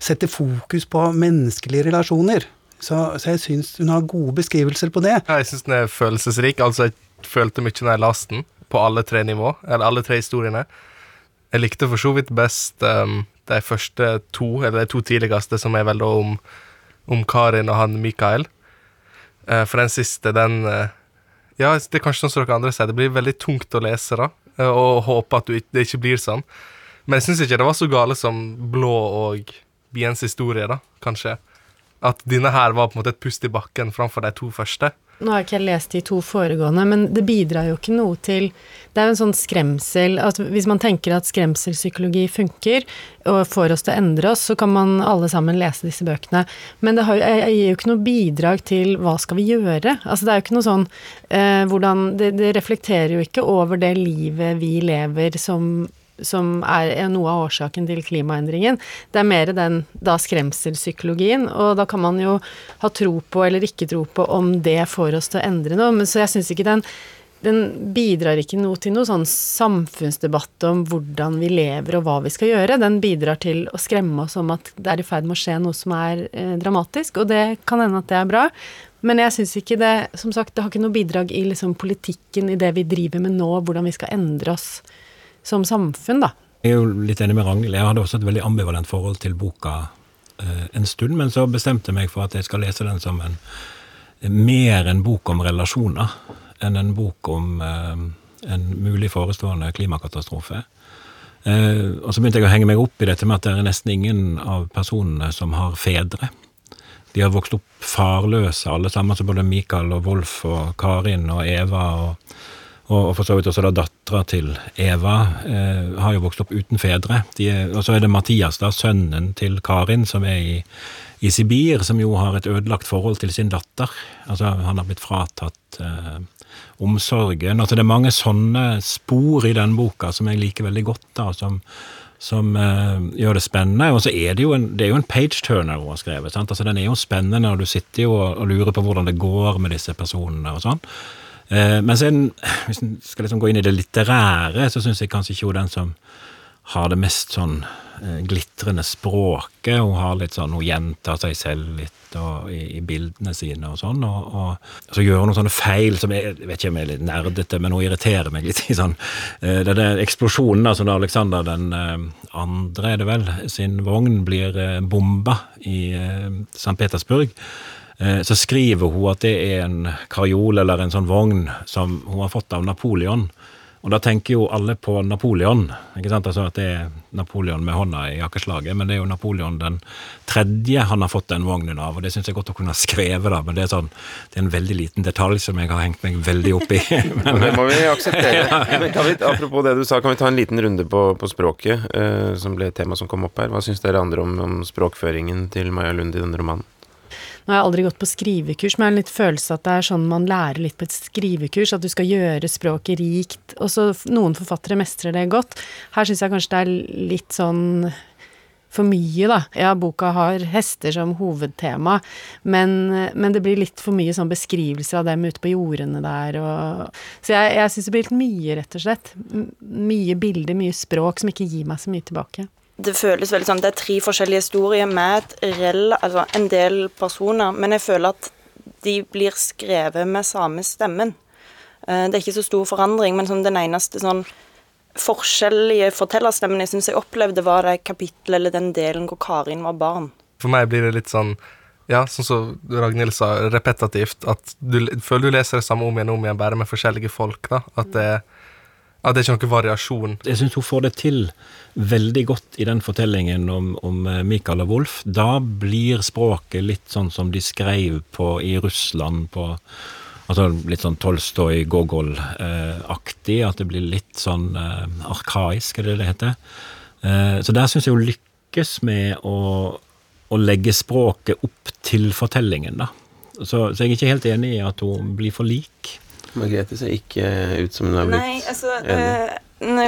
sette fokus på menneskelige relasjoner. Så, så jeg syns hun har gode beskrivelser på det. Jeg syns den er følelsesrik. Altså, jeg følte mye når jeg leste den, på alle tre nivå, eller alle tre historiene. Jeg likte for så vidt best um, de første to, eller de to tidligste, som er vel da om, om Karin og han Mikael. Uh, for den siste, den uh, ja, det er kanskje sånn som dere andre sier, det blir veldig tungt å lese, da. Eh, og håpe at det ikke blir sånn. Men jeg syns ikke det var så gale som Blå og Biens historie, da, kanskje. At denne her var på en måte et pust i bakken framfor de to første. Nå har ikke jeg lest de to foregående, men det bidrar jo ikke noe til Det er jo en sånn skremsel at Hvis man tenker at skremselpsykologi funker og får oss til å endre oss, så kan man alle sammen lese disse bøkene. Men det har, jeg gir jo ikke noe bidrag til hva skal vi gjøre? Altså det er jo ikke noe sånn eh, hvordan det, det reflekterer jo ikke over det livet vi lever som som er noe av årsaken til klimaendringen. Det er mer den da skremselpsykologien, og da kan man jo ha tro på eller ikke tro på om det får oss til å endre noe. Men så jeg syns ikke den den bidrar ikke noe til noe sånn samfunnsdebatt om hvordan vi lever og hva vi skal gjøre. Den bidrar til å skremme oss om at det er i ferd med å skje noe som er eh, dramatisk, og det kan hende at det er bra. Men jeg syns ikke det Som sagt, det har ikke noe bidrag i liksom politikken, i det vi driver med nå, hvordan vi skal endre oss som samfunn, da. Jeg er jo litt enig med Ragnhild. Jeg hadde også et veldig ambivalent forhold til boka eh, en stund, men så bestemte jeg meg for at jeg skal lese den som en mer en bok om relasjoner enn en bok om eh, en mulig forestående klimakatastrofe. Eh, og så begynte jeg å henge meg opp i dette med at det er nesten ingen av personene som har fedre. De har vokst opp farløse, alle sammen, så både Mikael og Wolf og Karin og Eva og og for så vidt også da dattera til Eva eh, har jo vokst opp uten fedre. og så er det Mathias, da, sønnen til Karin, som er i, i, Sibir, som jo har et ødelagt forhold til sin datter. Altså, han har blitt fratatt eh, omsorgen. Altså, det er mange sånne spor i den boka som jeg liker veldig godt, da, som, som eh, gjør det spennende. Og så er det jo en, det er jo en page-turner hun har skrevet. sant? Altså, den er jo spennende, og du sitter jo og, og lurer på hvordan det går med disse personene og sånn. Eh, men sen, hvis en skal liksom gå inn i det litterære, så syns jeg kanskje ikke hun den som har det mest sånn eh, glitrende språket. Hun har litt sånn, hun gjentar seg selv litt og, i, i, bildene sine og sånn. Og, og, så gjør hun noen sånne feil som jeg, jeg vet ikke om jeg er litt nerdete, men hun irriterer meg litt. i sånn, eh, er eksplosjonen da Alexander den andre, er det vel, sin vogn blir bomba i St. Petersburg. Eh, så skriver hun at det er en karjol eller en sånn vogn som hun har fått av Napoleon. Og da tenker jo alle på Napoleon, ikke sant? Altså at det er Napoleon med hånda i jakkeslaget, men det er jo Napoleon den tredje han har fått den vognen av, og det syns jeg godt å kunne ha skrevet, da, men det er sånn, det er en veldig liten detalj som jeg har hengt meg veldig opp i. men, det må vi akseptere. Men vi, apropos det du sa, kan vi ta en liten runde på, på språket, eh, som ble et tema som kom opp her. Hva syns dere andre om, om språkføringen til Maja Lund i denne romanen? Nå har jeg aldri gått på skrivekurs, men jeg har litt følelse at det er sånn man lærer litt på et skrivekurs, at du skal gjøre språket rikt. Og så noen forfattere mestrer det godt. Her syns jeg kanskje det er litt sånn for mye, da. Ja, boka har hester som hovedtema, men, men det blir litt for mye sånn beskrivelser av dem ute på jordene der og Så jeg, jeg syns det blir litt mye, rett og slett. Mye bilder, mye språk som ikke gir meg så mye tilbake det føles veldig sånn Det er tre forskjellige historier med rel, altså en del personer, men jeg føler at de blir skrevet med samme stemmen. Eh, det er ikke så stor forandring, men sånn den eneste sånn forskjellige fortellerstemmen jeg syns jeg opplevde, var det kapittelet eller den delen hvor Karin var barn. For meg blir det litt sånn ja, sånn som Ragnhild sa, repetativt. At du føler du leser det samme om igjen og om igjen, bare med forskjellige folk. da, At det er at det er ikke noen variasjon. Jeg syns hun får det til veldig godt i den fortellingen om, om Michael Mikael og Wolf. Da blir språket litt sånn som de skrev på i Russland på Altså litt sånn Tolstoy, Gogol-aktig. At det blir litt sånn eh, arkaisk, er det det heter. Eh, så der syns jeg hun lykkes med å, å, legge språket opp til fortellingen, da. Så, så jeg er ikke helt enig i at hun blir for lik. Margrethe ser ikke ut som hun har blitt nei, altså, enig. Uh, nei,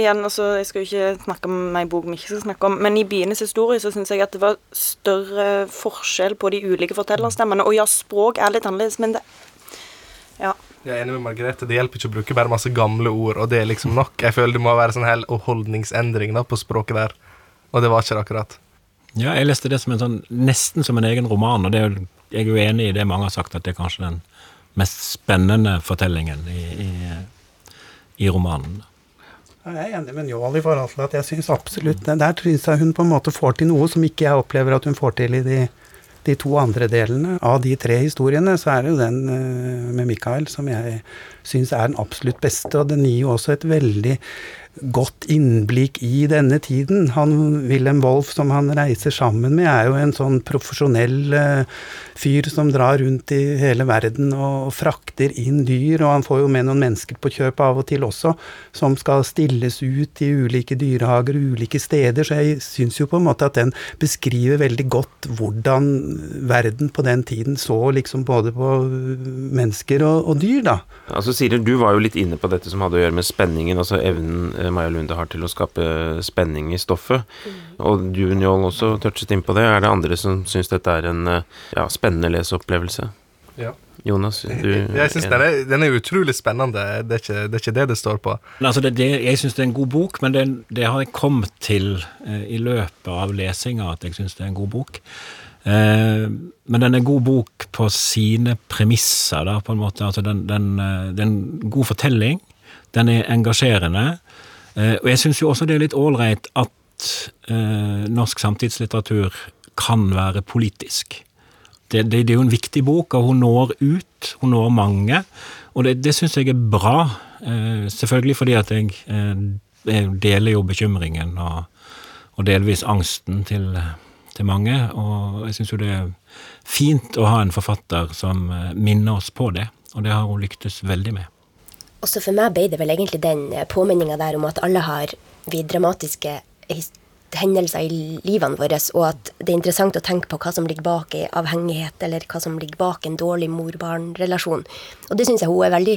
igjen, altså, jeg skal jo ikke snakke om ei bok vi ikke skal snakke om, men i Bienes historie så syns jeg at det var større forskjell på de ulike fortellerstemmene. Og ja, språk er litt annerledes, men det Ja. Jeg er enig med Margrethe. Det hjelper ikke å bruke bare masse gamle ord, og det er liksom nok. Jeg føler det må være sånn hel holdningsendring da, på språket der, og det var ikke det akkurat. Ja, jeg leste det som en sånn, nesten som en egen roman, og det er, jeg er jo enig i det mange har sagt, at det er kanskje den mest spennende fortellingen i, i, i romanen. Jeg er enig med Njål i forhold til at jeg syns absolutt Der syns jeg hun på en måte får til noe som ikke jeg opplever at hun får til i de, de to andre delene. Av de tre historiene så er det jo den uh, med Mikael som jeg syns er den absolutt beste, og den gir jo også et veldig godt innblikk i denne tiden. Han, Wilhelm Wolff, som han reiser sammen med, er jo en sånn profesjonell uh, fyr som drar rundt i hele verden og frakter inn dyr, og han får jo med noen mennesker på kjøp av og til også, som skal stilles ut i ulike dyrehager og ulike steder, så jeg syns jo på en måte at den beskriver veldig godt hvordan verden på den tiden så liksom både på mennesker og, og dyr, da. Altså Siri, du var jo litt inne på dette som hadde å gjøre med spenningen, altså evnen Maja Lunde har til å skape spenning i stoffet. Og du, Njål, også touchet inn på det. Er det andre som syns dette er en eh, ja, spennende leseopplevelse? Ja. Jonas, du Jeg syns den, er- den er utrolig spennende. Det er ikke det, er ikke det, det står på. Altså det, det, jeg syns det er en god bok, men det, det har jeg kommet til eh, i løpet av lesinga at jeg syns det er en god bok. Eh, men den er en god bok på sine premisser, da, på en måte. Altså den, den, eh, det er en god fortelling. Den er engasjerende. Eh, og jeg syns jo også det er litt ålreit at eh, norsk samtidslitteratur kan være politisk. Det, det, det er jo en viktig bok, og hun når ut. Hun når mange. Og det, det syns jeg er bra. Eh, selvfølgelig fordi at jeg, eh, jeg deler jo bekymringen og, og delvis angsten til, til mange. Og jeg syns jo det er fint å ha en forfatter som eh, minner oss på det. Og det har hun lyktes veldig med. Også for meg ble det vel egentlig den påminninga der om at alle har vi dramatiske hendelser i livene våre, og at det er interessant å tenke på hva som ligger bak ei avhengighet, eller hva som ligger bak en dårlig mor-barn-relasjon. Og det syns jeg hun er veldig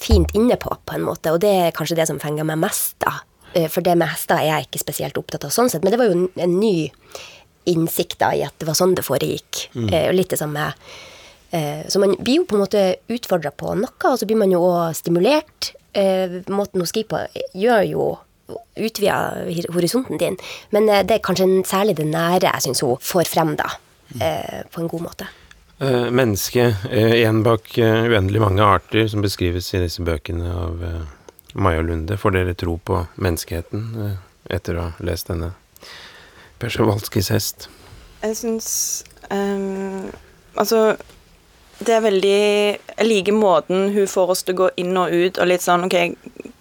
fint inne på, på en måte, og det er kanskje det som fenger meg mest, da. Eh, For det med hester er jeg ikke spesielt opptatt av sånn sett, men det var jo en, ny innsikt da i at det var sånn det foregikk. Mm. Eh, litt det samme Eh, Så man blir jo på en måte utfordra på noe, og så blir man jo òg stimulert. Eh, Måten hun skriver på, gjør jo utvider horisonten din. Men eh, det er kanskje særlig det nære jeg syns hun får frem, da. eh, På en god måte. Eh, menneske, eh, en bak eh, uendelig mange arter som beskrives i disse bøkene av eh, Maja Lunde. Får dere tro på menneskeheten eh, etter å ha lest denne Persjewalskis hest? Jeg syns um, Altså, det er veldig Jeg liker måten hun får oss til å gå inn og ut, og litt sånn OK,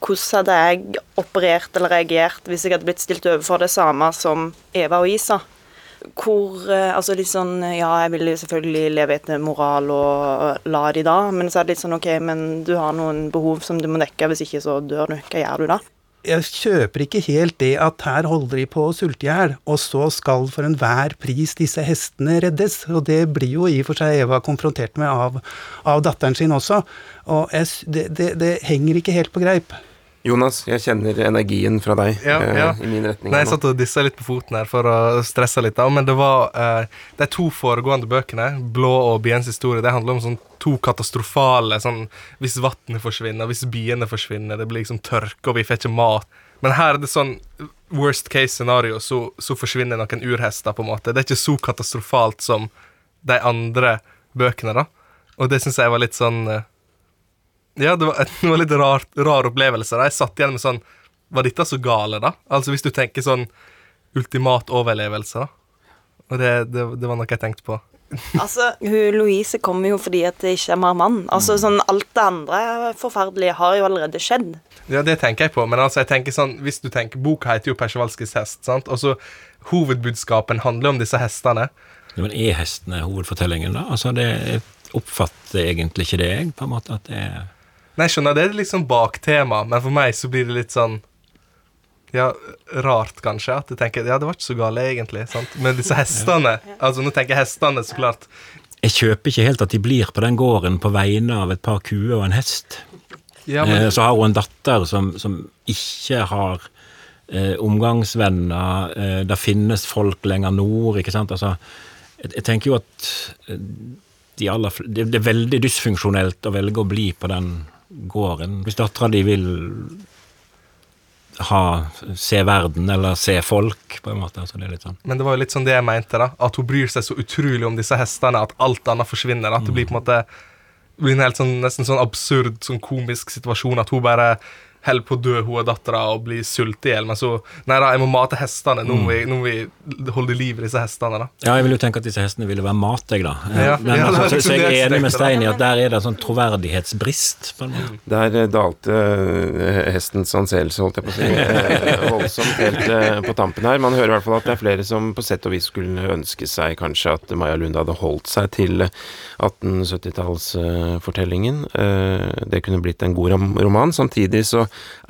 hvordan hadde jeg operert eller reagert hvis jeg hadde blitt stilt overfor det samme som Eva og Isa? Hvor eh, Altså litt sånn Ja, jeg ville selvfølgelig leve etter moral og la de da, men så er det litt sånn OK, men du har noen behov som du må dekke, hvis ikke så dør du. Hva gjør du da? Jeg kjøper ikke helt det at her holder de på å sulte i hjel, og så skal for enhver pris disse hestene reddes. Og det blir jo i og for seg Eva konfrontert med av, av datteren sin også. Og jeg, det, det, det henger ikke helt på greip. Jonas, jeg kjenner energien fra deg Ja, ja. Uh, i min retning. Nei, jeg satt og dissa litt på foten her for å stresse litt, da, men det var uh, De to foregående bøkene, 'Blå' og 'Biens historie', det handler om sånn to katastrofale sånn Hvis vannet forsvinner, hvis biene forsvinner, det blir liksom tørke, og vi får ikke mat. Men her er det sånn worst case scenario, så, så forsvinner noen urhester, på en måte. Det er ikke så katastrofalt som de andre bøkene, da. Og det syns jeg var litt sånn eh, Ja, det var, det var litt rar, rar opplevelse. da. Jeg satt igjen med sånn Var dette så gale, da? Altså hvis du tenker sånn ultimat overlevelse, da. Og det, det, det var noe jeg tenkte på. Altså, hun Louise kommer jo fordi at det ikke er mer mann. Altså, sånn, Alt det andre forferdelige har jo allerede skjedd. Ja, det tenker jeg på, men altså, jeg tenker sånn Hvis du tenker Boka heter jo 'Persevalskis hest, sant? Og så Hovedbudskapen handler om disse hestene. Ja, men er hestene hovedfortellingen, da? Altså, det oppfatter egentlig ikke det, jeg, på en måte, at det er Nei, skjønner, det er liksom baktema, men for meg så blir det litt sånn Ja, rart, kanskje. At jeg tenker Ja, det var ikke så gale, egentlig. sant? Men disse hestene Altså, nå tenker jeg hestene, så klart. Jeg kjøper ikke helt at de blir på den gården på vegne av et par kuer og en hest. Ja, men- Eh, Så har hun en datter som, som ikke har eh, omgangsvenner. Eh, det finnes folk lenger nord, ikke sant. Altså, jeg, jeg tenker jo at eh, de aller, det, det er veldig dysfunksjonelt å velge å bli på den gården. Hvis dattera di vil ha, se verden eller se folk, på en måte. Altså, det er litt sånn. Men det var jo litt sånn det jeg mente, da. At hun bryr seg så utrolig om disse hestene at alt annet forsvinner. At det blir på en måte en helt sånn, nesten sånn absurd, sånn komisk situasjon at hun bare holder på å dø, hun og dattera, og blir sultet i hjel. Men så Nei da, jeg må mate hestene. Nå må vi, nå må vi holde liv i disse hestene, da. Ja, jeg vil jo tenke at disse hestene ville være mat, jeg, da. Ja, Men, ja, altså, så, så jeg er jeg enig med. Stein i at der er det en sånn troverdighetsbrist. på en måte. Der eh, dalte eh, hestens anseelse, holdt jeg på å si, eh, voldsomt helt på tampen her. Man hører i hvert fall at det er flere som på sett og vis skulle ønske seg kanskje at Maja Lund hadde holdt seg til 1870-tallsfortellingen. Det kunne blitt en god roman. Samtidig så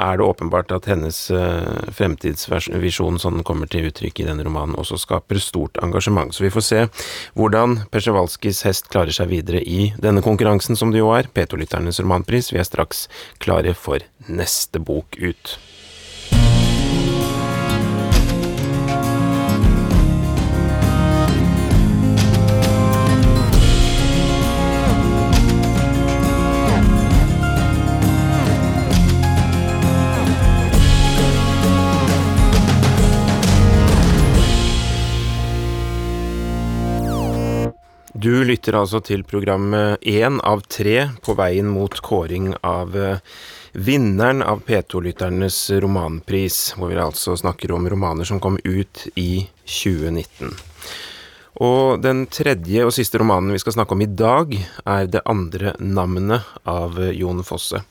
er det åpenbart at hennes eh, fremtidsvisjon, som den kommer til uttrykk i denne romanen, også skaper stort engasjement. Så vi får se hvordan Persjevalskijs hest klarer seg videre i denne konkurransen, som det jo er, P2-lytternes romanpris. Vi er straks klare for neste bok ut. Du lytter altså til programmet én av tre på veien mot kåring av eh, vinneren av P2-lytternes romanpris, hvor vi altså snakker om romaner som kom ut i 2019. Og den tredje og siste romanen vi skal snakke om i dag, er Det andre navnet av eh, Jon Fosse.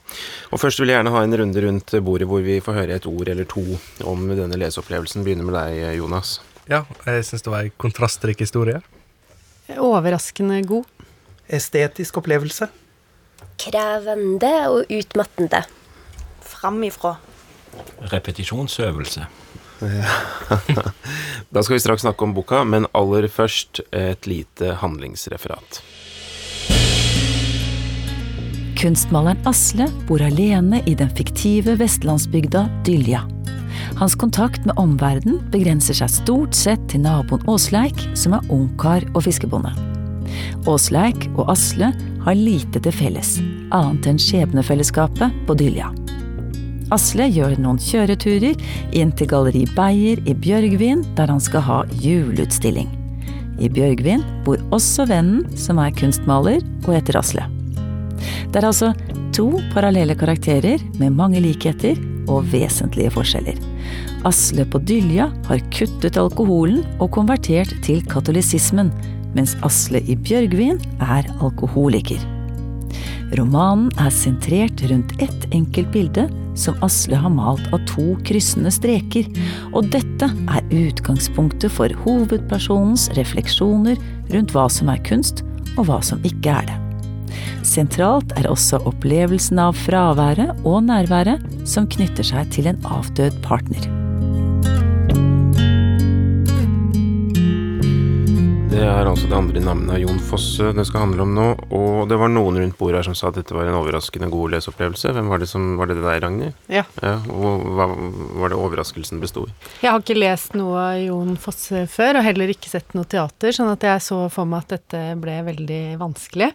Og først vil jeg gjerne ha en runde rundt bordet hvor vi får høre et ord eller to om denne leseopplevelsen. Begynner med deg, Jonas. Ja, jeg syns det var ei kontrastrik historie. Overraskende god. Estetisk opplevelse. Krevende og utmattende. Framifrå. Repetisjonsøvelse. Da skal vi straks snakke om boka, men aller først et lite handlingsreferat. Kunstmaleren Asle bor alene i den fiktive vestlandsbygda Dylja. Hans kontakt med omverdenen begrenser seg stort sett til naboen Åsleik, som er ungkar og fiskebonde. Åsleik og Asle har lite til felles, annet enn skjebnefellesskapet på Dylja. Asle gjør noen kjøreturer inn til Galleri Beyer i Bjørgvin, der han skal ha juleutstilling. I Bjørgvin bor også vennen, som er kunstmaler og heter Asle. Det er altså to parallelle karakterer med mange likheter og vesentlige forskjeller. Asle på Dylja har kuttet alkoholen og konvertert til katolisismen, mens Asle i Bjørgvin er alkoholiker. Romanen er sentrert rundt ett enkelt bilde som Asle har malt av to kryssende streker, og dette er utgangspunktet for hovedpersonens refleksjoner rundt hva som er kunst, og hva som ikke er det. Sentralt er også opplevelsen av fraværet og nærværet som knytter seg til en avdød partner. Det er altså det andre navnet av Jon Fosse det skal handle om nå. Og det var noen rundt bordet her som sa at dette var en overraskende god leseopplevelse. Hvem var det som Var det det deg, Ragnhild? Ja. og hva var det overraskelsen bestod i? Jeg har ikke lest noe av Jon Fosse før, og heller ikke sett noe teater, sånn at jeg så for meg at dette ble veldig vanskelig.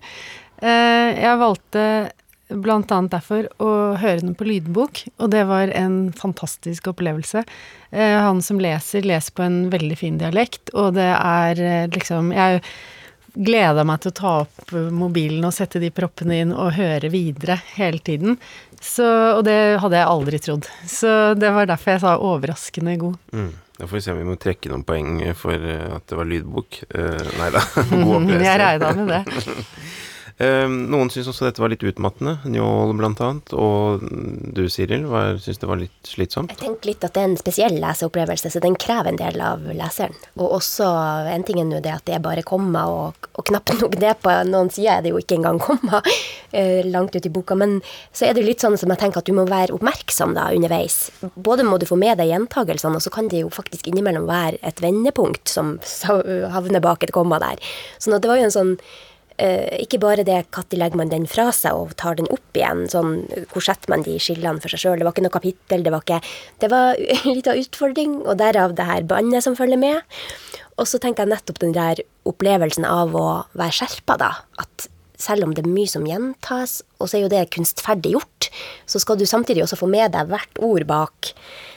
Eh, Jeg valgte blant annet derfor å høre den på lydbok, og det var en fantastisk opplevelse. Eh, Han som leser, leser på en veldig fin dialekt, og det er eh, liksom Jeg gleda meg til å ta opp mobilen og sette de proppene inn og høre videre hele tiden. Så, og det hadde jeg aldri trodd. Så det var derfor jeg sa overraskende god. Mm. Da får vi se om vi må trekke noen poeng for at det var lydbok. Eh, nei da, god opplevelse. Jeg regna med det. Eh, noen syns også dette var litt utmattende. Njål blant annet. Og du, Siril, syns det var litt slitsomt? Jeg tenker litt at det er en spesiell leseopplevelse, så den krever en del av leseren. Og også en ting er nå det at det er bare komma, og, og knapt nok det på noen sider er det jo ikke engang komma eh, langt ut i boka. Men så er det litt sånn som jeg tenker at du må være oppmerksom da underveis. Både må du få med deg gjentagelsene, og så kan det jo faktisk innimellom være et vendepunkt som havner bak et komma der. Sånn at det var jo en sånn Eh, ikke bare det når legger man den fra seg og tar den opp igjen, sånn hvor setter man de skillene for seg sjøl. Det var ikke noe kapittel, det var ikke Det var en liten utfordring, og derav det her båndet som følger med. Og så tenker jeg nettopp den der opplevelsen av å være skjerpa, da. At selv om det er mye som gjentas, og så er jo det kunstferdig gjort, så skal du samtidig også få med deg hvert ord bak.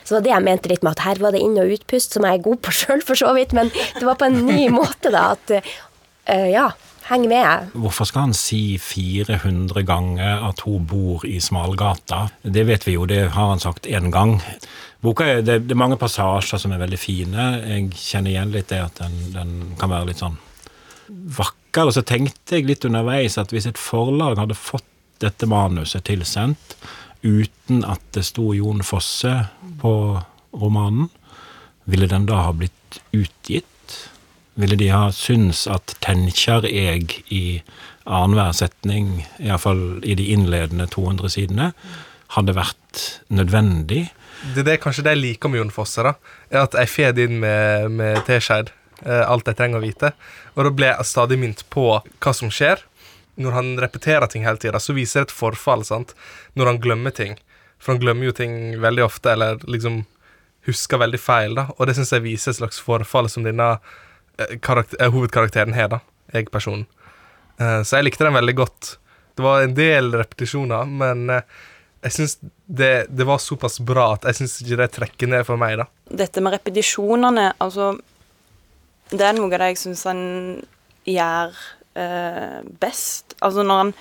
Så det var det jeg mente litt med at her var det inn- og utpust, som jeg er god på sjøl, for så vidt, men det var på en ny måte, da. At eh, ja, heng med. Hvorfor skal han si 400 ganger at hun bor i Smalgata? Det vet vi jo, det har han sagt én gang. Boka er, det, det, er mange passasjer som er veldig fine. Jeg kjenner igjen litt det at den, den kan være litt sånn vakker. Og så tenkte jeg litt underveis at hvis et forlag hadde fått dette manuset tilsendt uten at det sto Jon Fosse på romanen, ville den da ha blitt utgitt? Ville de ha syntes at 'tenkjer eg' i annenhver setning, iallfall i de innledende 200 sidene, hadde vært nødvendig? Det er det kanskje jeg liker med Jon Fosse, da, er at jeg får det inn med, med teskjeer. Eh, alt jeg trenger å vite. Og da ble jeg stadig minnet på hva som skjer. Når han repeterer ting hele tida, så viser det et forfall. sant? Når han glemmer ting. For han glemmer jo ting veldig ofte, eller liksom husker veldig feil. da, Og det syns jeg viser et slags forfall som denne hovedkarakteren har, da. Jeg-personen. Så jeg likte den veldig godt. Det var en del repetisjoner, men jeg syns det, det, var såpass bra at jeg syns ikke det trekker ned for meg, da. Dette med repetisjonene, altså Det er noe av det jeg syns han gjør uh, best. Altså når han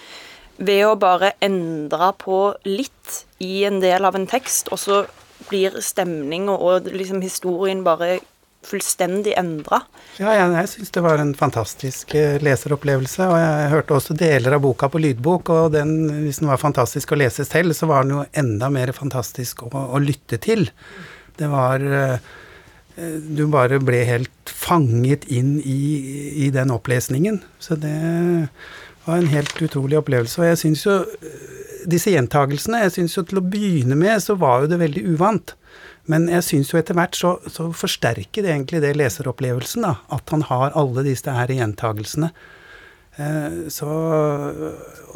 ved å bare endre på litt i en del av en tekst, og så blir stemning og, og liksom historien bare fullstendig endra. Ja, jeg, jeg syns det var en fantastisk eh, leseropplevelse. Og jeg hørte også deler av boka på lydbok, og den, hvis den var fantastisk å lese selv, så var den jo enda mer fantastisk å, å lytte til. Det var eh, Du bare ble helt fanget inn i, i den opplesningen. Så det var en helt utrolig opplevelse. Og jeg syns jo eh, disse gjentagelsene Jeg syns jo til å begynne med så var jo det veldig uvant. Men jeg syns jo etter hvert så, så, forsterker det egentlig det leseropplevelsen, da. At han har alle disse her gjentagelsene. Eh, så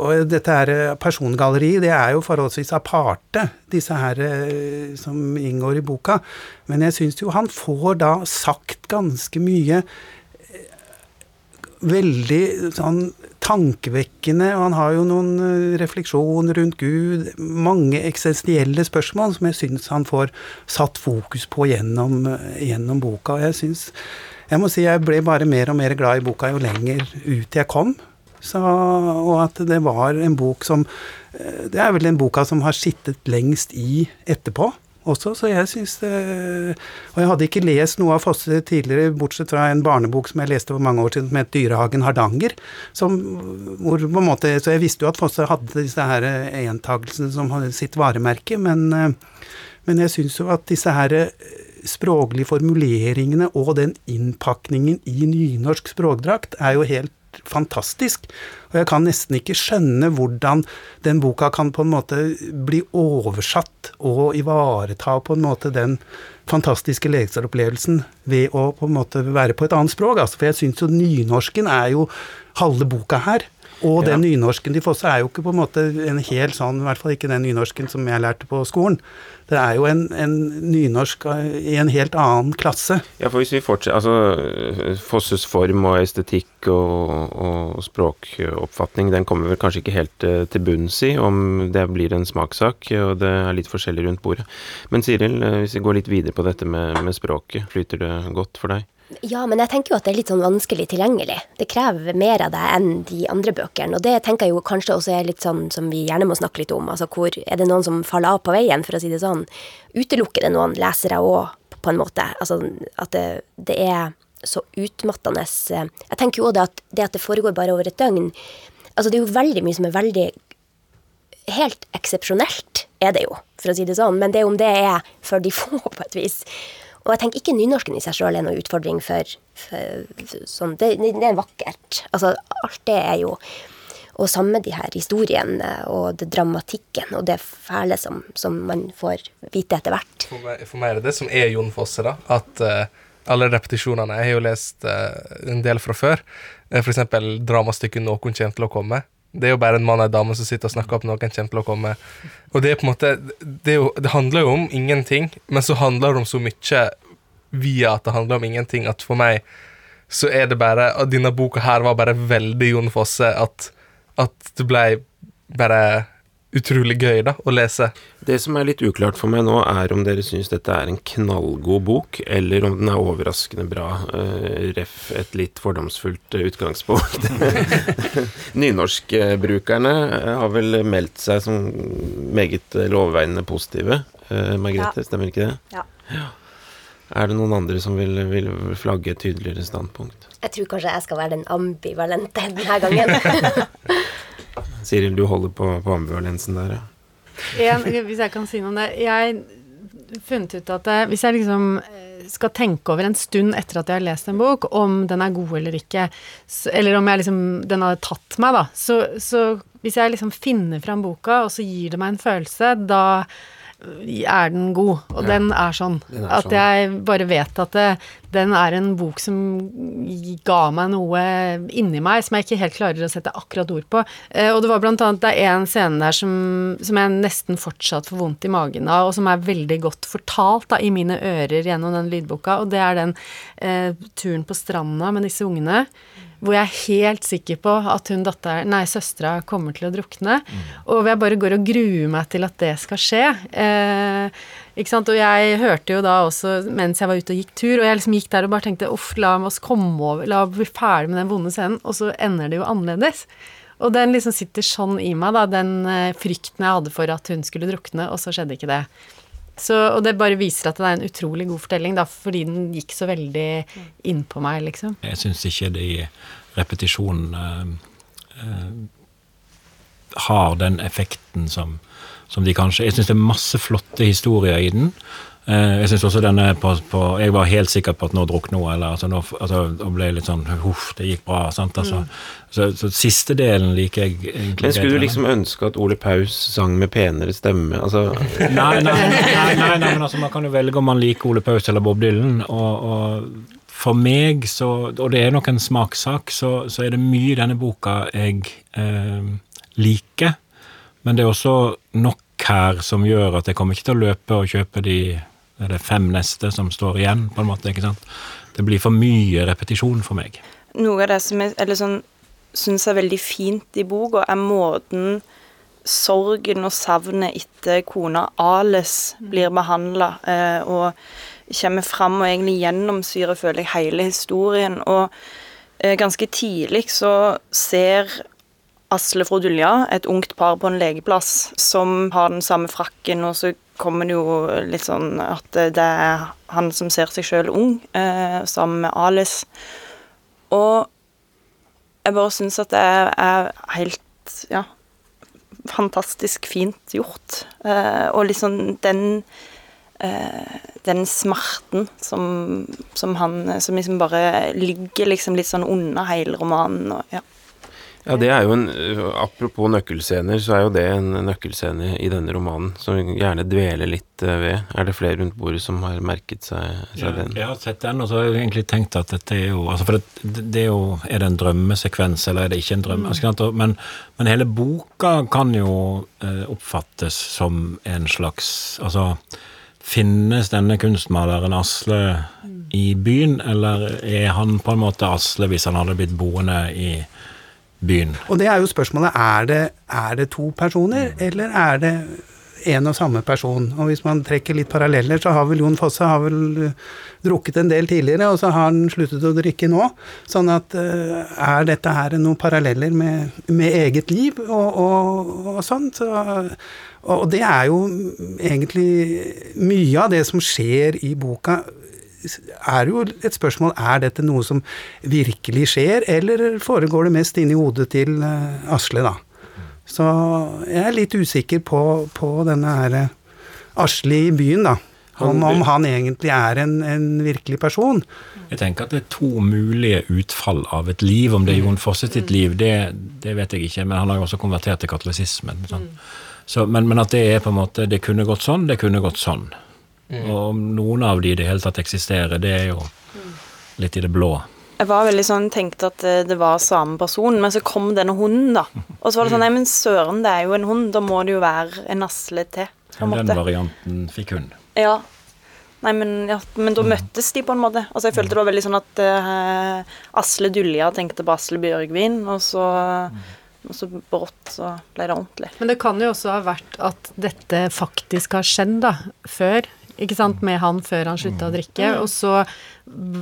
Og dette her persongalleriet, det er jo forholdsvis aparte, disse her eh, som inngår i boka. Men jeg syns jo han får da sagt ganske mye veldig sånn tankevekkende, han har jo noen eh, refleksjoner rundt Gud, mange eksistensielle spørsmål som jeg syns han får satt fokus på gjennom, eh, gjennom boka. Jeg syns Jeg må si jeg ble bare mer og mer glad i boka jo lenger ut jeg kom. Så, og at det var en bok som eh, Det er vel den boka som har sittet lengst i etterpå også, så jeg syns Og jeg hadde ikke lest noe av Fosse tidligere, bortsett fra en barnebok som jeg leste for mange år siden, som het 'Dyrehagen Hardanger'. Som, hvor på en måte, så jeg visste jo at Fosse hadde disse her gjentagelsene som sitt varemerke, men, men jeg syns jo at disse her språklige formuleringene og den innpakningen i nynorsk språkdrakt er jo helt fantastisk. Og jeg kan nesten ikke skjønne hvordan den boka kan på en måte bli oversatt og ivareta på en måte den fantastiske leseropplevelsen ved å på en måte være på et annet språk. Altså, for jeg syns jo nynorsken er jo halve boka her. Og den nynorsken de får, er jo ikke på en måte en hel sånn, i hvert fall ikke den nynorsken som jeg lærte på skolen. Det er jo en, en nynorsk i en helt annen klasse. Ja, for hvis vi fortsetter Altså, Fosses form og estetikk og, og språkoppfatning, den kommer vel kanskje ikke helt eh, til bunns i, om det blir en smakssak, og det er litt forskjellig rundt bordet. Men Siril, eh, hvis vi går litt videre på dette med, med språket, flyter det godt for deg? Ja, men jeg tenker jo at det er litt sånn vanskelig tilgjengelig. Det krever mer av deg enn de andre bøkene. Og det tenker jeg jo kanskje også er litt sånn som vi gjerne må snakke litt om. Altså hvor er det noen som faller av på veien, for å si det sånn. Utelukker det noen lesere òg, på en måte? Altså at det, det er så utmattende Jeg tenker jo òg det det at det foregår bare over et døgn Altså det er jo veldig mye som er veldig Helt eksepsjonelt er det jo, for å si det sånn. Men det er om det er for de få, på et vis. Og jeg tenker ikke nynorsken i seg sjøl er noen utfordring for, for, for sånn, det, det, er vakkert. Altså, alt det er jo Og samme de her historiene og det dramatikken og det fæle som, som man får vite etter hvert. For meg, for meg, er det det som er Jon Fosse, da. At uh, alle repetisjonene Jeg har jo lest uh, en del fra før. Uh, eksempel dramastykket 'Noen kommer til å komme'. Det er jo bare en mann og en dame som sitter og snakker opp noen kommer til å komme. Og det er på en måte det, jo, det, handler jo om ingenting, men så handler det om så mye via at det handler om ingenting, at for meg så er det bare at denne boka her var bare veldig Jon Fosse at, at det ble bare utrolig gøy da, å lese. Det som er litt uklart for meg nå, er om dere syns dette er en knallgod bok, eller om den er overraskende bra. Uh, ref. et litt fordomsfullt utgangspunkt. Nynorskbrukerne uh, har vel meldt seg som meget lovveiende positive. Uh, Margrethe, Ja. stemmer ikke det? Ja. Er det noen andre som vil, vil flagge et tydeligere standpunkt? Jeg tror kanskje jeg skal være den ambivalente denne gangen. Siril, du holder på, på ambivalensen der, ja. En, hvis jeg kan si noe om det. Jeg har funnet ut at eh, hvis jeg liksom eh, skal tenke over en stund etter at jeg har lest en bok, om den er god eller ikke, eller om liksom, den har tatt meg, da, så, så hvis jeg liksom finner fram boka, og så gir det meg en følelse, da er den god. Og Ja, den er sånn. den er at sånn. jeg bare vet at det, den er en bok som ga meg noe inni meg som jeg ikke helt klarer å sette akkurat ord på. Eh, og det var blant annet det er en scene der som, som jeg nesten fortsatt får vondt i magen av, og som er veldig godt fortalt da, i mine ører gjennom den lydboka, og det er den eh, turen på stranda med disse ungene. Hvor jeg er helt sikker på at hun datter, nei, søstera kommer til å drukne. Og hvor jeg bare går og gruer meg til at det skal skje. Eh, ikke sant? Og jeg hørte jo da også mens jeg var ute og gikk tur, og jeg liksom gikk der og bare tenkte uff, la oss komme over, la oss bli ferdig med den vonde scenen, og så ender det jo annerledes. Og den liksom sitter sånn i meg, da, den eh, frykten jeg hadde for at hun skulle drukne, og så skjedde ikke det. Så, og det bare viser at det er en utrolig god fortelling, da, fordi den gikk så veldig inn på meg, liksom. Jeg syns ikke de repetisjonene eh, har den effekten som, som de kanskje Jeg syns det er masse flotte historier i den. Eh, jeg synes også den er på, på Jeg var helt sikker på at nå drukner hun, eller altså, nå, altså, og ble litt sånn Huff, det gikk bra. Sant? Altså, så, så siste delen liker jeg egentlig Men skulle du liksom ønske at Ole Paus sang med penere stemme? Altså Nei, nei, nei, nei, nei, men altså man kan jo velge om man liker Ole Paus eller Bob Dylan. Og, og for meg, så, og det er nok en smakssak, så, så er det mye i denne boka jeg eh, liker. Men det er også nok her som gjør at jeg kommer ikke til å løpe og kjøpe de er det fem neste som står igjen, på en måte. ikke sant? Det blir for mye repetisjon for meg. Noe av det som jeg eller sånn, syns er veldig fint i boka, er måten sorgen og savnet etter kona Ales blir behandla, eh, og kommer fram og egentlig gjennomsyrer, føler jeg, hele historien. Og eh, ganske tidlig så ser Asle fra Dulja, et ungt par på en legeplass, som har den samme frakken, og så kommer det jo litt sånn at det er han som ser seg sjøl ung, eh, sammen med Alice. Og jeg bare syns at det er helt ja, fantastisk fint gjort. Eh, og liksom den eh, den smerten som, som han Som liksom bare ligger liksom litt sånn under hele romanen. Og, ja. Ja, det er jo en Apropos nøkkelscener, så er jo det en nøkkelscene i denne romanen som vi gjerne dveler litt eh, ved. Er det flere rundt bordet som har merket seg, seg Ja, den? jeg har sett den, og så har jeg egentlig tenkt at dette er jo altså For det, det er jo Er det en drømmesekvens, eller er det ikke en drøm? Altså, men, men hele boka kan jo eh, oppfattes som en slags Altså Finnes denne kunstmaleren Asle i byen, eller er han på en måte Asle hvis han hadde blitt boende i byen? Og det er jo spørsmålet er det, er det to personer, eller er det en og samme person? Og hvis man trekker litt paralleller, så har vel Jon Fosse har vel eh, drukket en del tidligere, og så har han sluttet å drikke nå. Sånn at eh, er dette her noen paralleller med, med eget liv og, og, og sånn? Så, og det er jo egentlig mye av det som skjer i boka er jo et spørsmål er dette noe som virkelig skjer, eller foregår det mest inni hodet til eh, Asle, da. Så jeg er litt usikker på, på denne her eh, Asle i byen, da. Om, om han egentlig er en, en virkelig person. Jeg tenker at det er to mulige utfall av et liv. Om det er Jon Fosse sitt liv, det, det vet jeg ikke, men han har jo også konvertert til katolisismen. Sånn. Så, men, men at det er på en måte Det kunne gått sånn, det kunne gått sånn. Og om noen av de i det hele tatt eksisterer, det er jo litt i det blå. Jeg var veldig sånn, tenkte at eh, det var samme person, men så kom denne hunden, da. Og så var det sånn, nei, men søren, det er jo en hund, da må det jo være en Asle til, Ja, Den måte. varianten fikk hun. Ja. Nei, men, ja, men da møttes de på en måte. Altså, jeg følte det var veldig sånn at eh, Asle Dulja tenkte på Asle Bjørgvin, og så Og så brått så ble det ordentlig. Men det kan jo også ha vært at dette faktisk har skjedd, da, før. Ikke sant, med han før han slutta å drikke, Mm. og så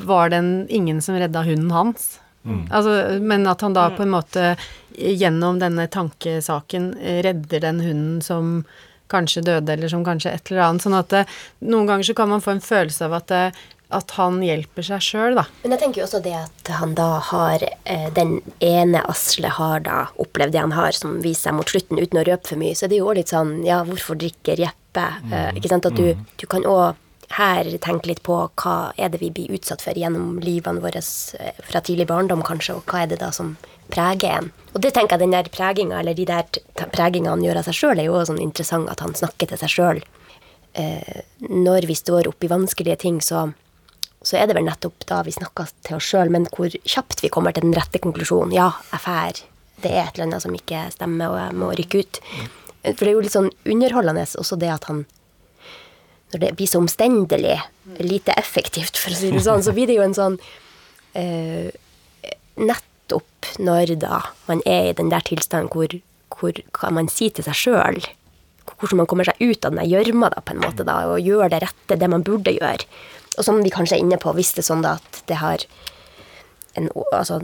var det en, ingen som redda hunden hans. Mm. Altså, men at han da Mm. på en måte gjennom denne tankesaken eh, redder den hunden som kanskje døde, eller som kanskje et eller annet. Sånn at det, noen ganger så kan man få en følelse av at, det, at han hjelper seg sjøl, da. Men jeg tenker jo også det at han da har eh, Den ene Asle har da opplevd det han har, som viser seg mot slutten, uten å røpe for mye. Så det er jo òg litt sånn Ja, hvorfor drikker Jeppe? Eh, ikke sant? At du, du kan òg her tenke litt på hva er det vi blir utsatt for gjennom livene våre eh, fra tidlig barndom, kanskje, og hva er det da som preger en. Og det tenker jeg den der preginga, eller de der pregingene han gjør av seg sjøl, er jo også sånn interessant at han snakker til seg sjøl. Eh, når vi står oppi vanskelige ting, så så er det vel nettopp da vi snakker til oss sjøl, men hvor kjapt vi kommer til den rette konklusjonen. Ja, jeg fær. Det er et eller annet som ikke stemmer, og jeg må rykke ut. For det er jo litt sånn underholdende også det at han Når det blir så omstendelig, lite effektivt, for å si det sånn, så blir det jo en sånn uh, Nettopp når da man er i den der tilstanden hvor, hvor kan man si til seg sjøl hvordan man kommer seg ut av den gjørma på en måte, da, og gjør det rette, det man burde gjøre. Og som vi kanskje er inne på, hvis det er sånn da at det har en Altså,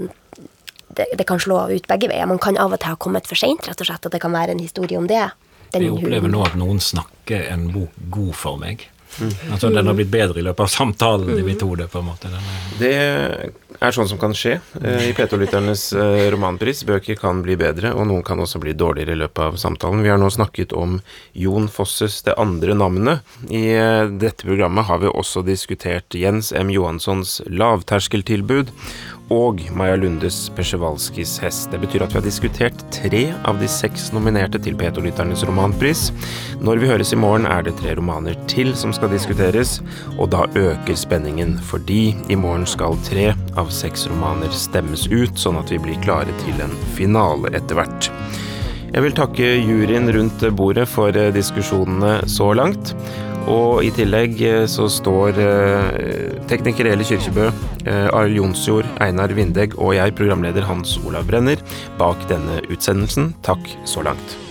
det, det kan slå ut begge veier. Man kan av og til ha kommet for seint, rett og slett. At det kan være en historie om det. Den Jeg opplever nå at noen snakker en bok god for meg. Altså Den har blitt bedre i løpet av samtalen i mitt hode. på en måte. Det er sånn som kan skje eh, i P2-lytternes eh, romanpris. Bøker kan bli bedre, og noen kan også bli dårligere i løpet av samtalen. Vi har nå snakket om Jon Fosses Det andre navnet. I eh, dette programmet har vi også diskutert Jens M. Johanssons lavterskeltilbud og Maja Lundes Persevalskis hest. Det betyr at vi har diskutert tre av de seks nominerte til P2-lytternes romanpris. Når vi høres i morgen, er det tre romaner til som skal diskuteres, og da øker spenningen, fordi i morgen skal tre av seks romaner stemmes ut, sånn at vi blir klare til en finale etter hvert. Jeg vil takke juryen rundt bordet for eh, diskusjonene så langt. Og i tillegg eh, så står eh, tekniker Eli Kyrkjebø, eh, Arild Jonsjord, Einar Vindegg og jeg, programleder Hans Olav Brenner, bak denne utsendelsen. Takk så langt.